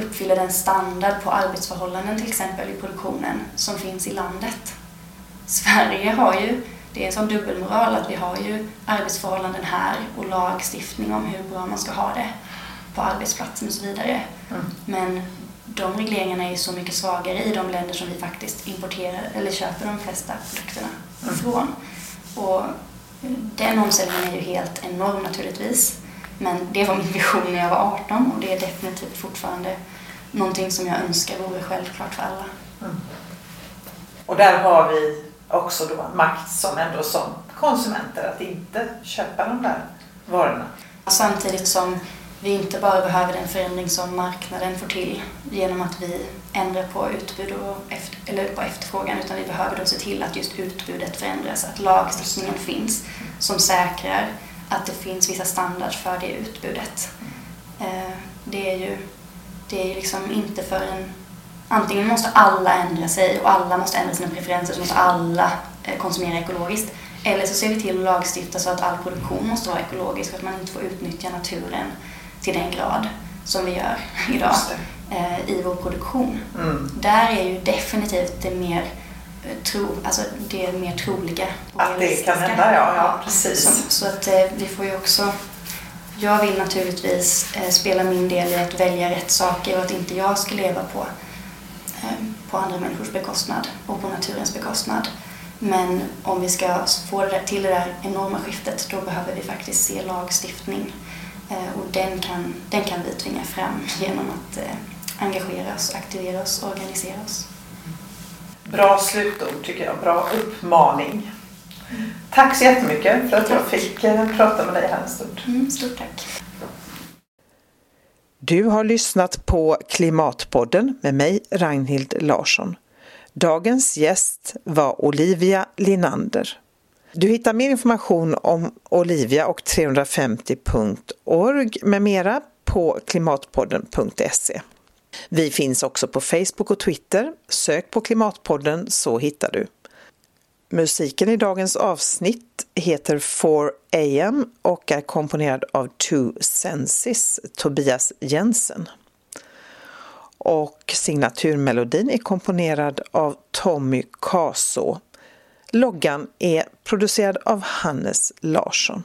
uppfyller den standard på arbetsförhållanden till exempel i produktionen som finns i landet. Sverige har ju det är en sån dubbelmoral att vi har ju arbetsförhållanden här och lagstiftning om hur bra man ska ha det på arbetsplatsen och så vidare. Mm. Men de regleringarna är ju så mycket svagare i de länder som vi faktiskt importerar eller köper de flesta produkterna mm. ifrån. Och den omställningen är ju helt enorm naturligtvis. Men det var min vision när jag var 18 och det är definitivt fortfarande någonting som jag önskar vore självklart för alla. Mm. Och där har vi också då makt som ändå som konsumenter att inte köpa de där varorna. Samtidigt som vi inte bara behöver den förändring som marknaden får till genom att vi ändrar på utbud och efter, eller på efterfrågan utan vi behöver då se till att just utbudet förändras, att lagstiftningen finns som säkrar att det finns vissa standarder för det utbudet. Eh, det är ju, det är ju liksom inte för en antingen måste alla ändra sig och alla måste ändra sina preferenser så måste alla eh, konsumera ekologiskt. Eller så ser vi till att lagstifta så att all produktion måste vara ekologisk och att man inte får utnyttja naturen till den grad som vi gör idag eh, i vår produktion. Mm. Där är ju definitivt det mer eh, tro, alltså det mer troliga Att det kan hända, ja. ja precis. Så, så att vi får ju också jag vill naturligtvis spela min del i att välja rätt saker och att inte jag ska leva på Eh, på andra människors bekostnad och på naturens bekostnad. Men om vi ska få det till det där enorma skiftet då behöver vi faktiskt se lagstiftning eh, och den kan, den kan vi tvinga fram genom att eh, engagera oss, aktivera oss, organisera oss. Bra slutord tycker jag, bra uppmaning. Tack så jättemycket för att tack. jag fick prata med dig här en stund. Mm, stort tack. Du har lyssnat på Klimatpodden med mig Ragnhild Larsson. Dagens gäst var Olivia Linander. Du hittar mer information om Olivia och 350.org med mera på klimatpodden.se. Vi finns också på Facebook och Twitter. Sök på Klimatpodden så hittar du. Musiken i dagens avsnitt heter 4am och är komponerad av Two Senses, Tobias Jensen. Och signaturmelodin är komponerad av Tommy Kaso. Loggan är producerad av Hannes Larsson.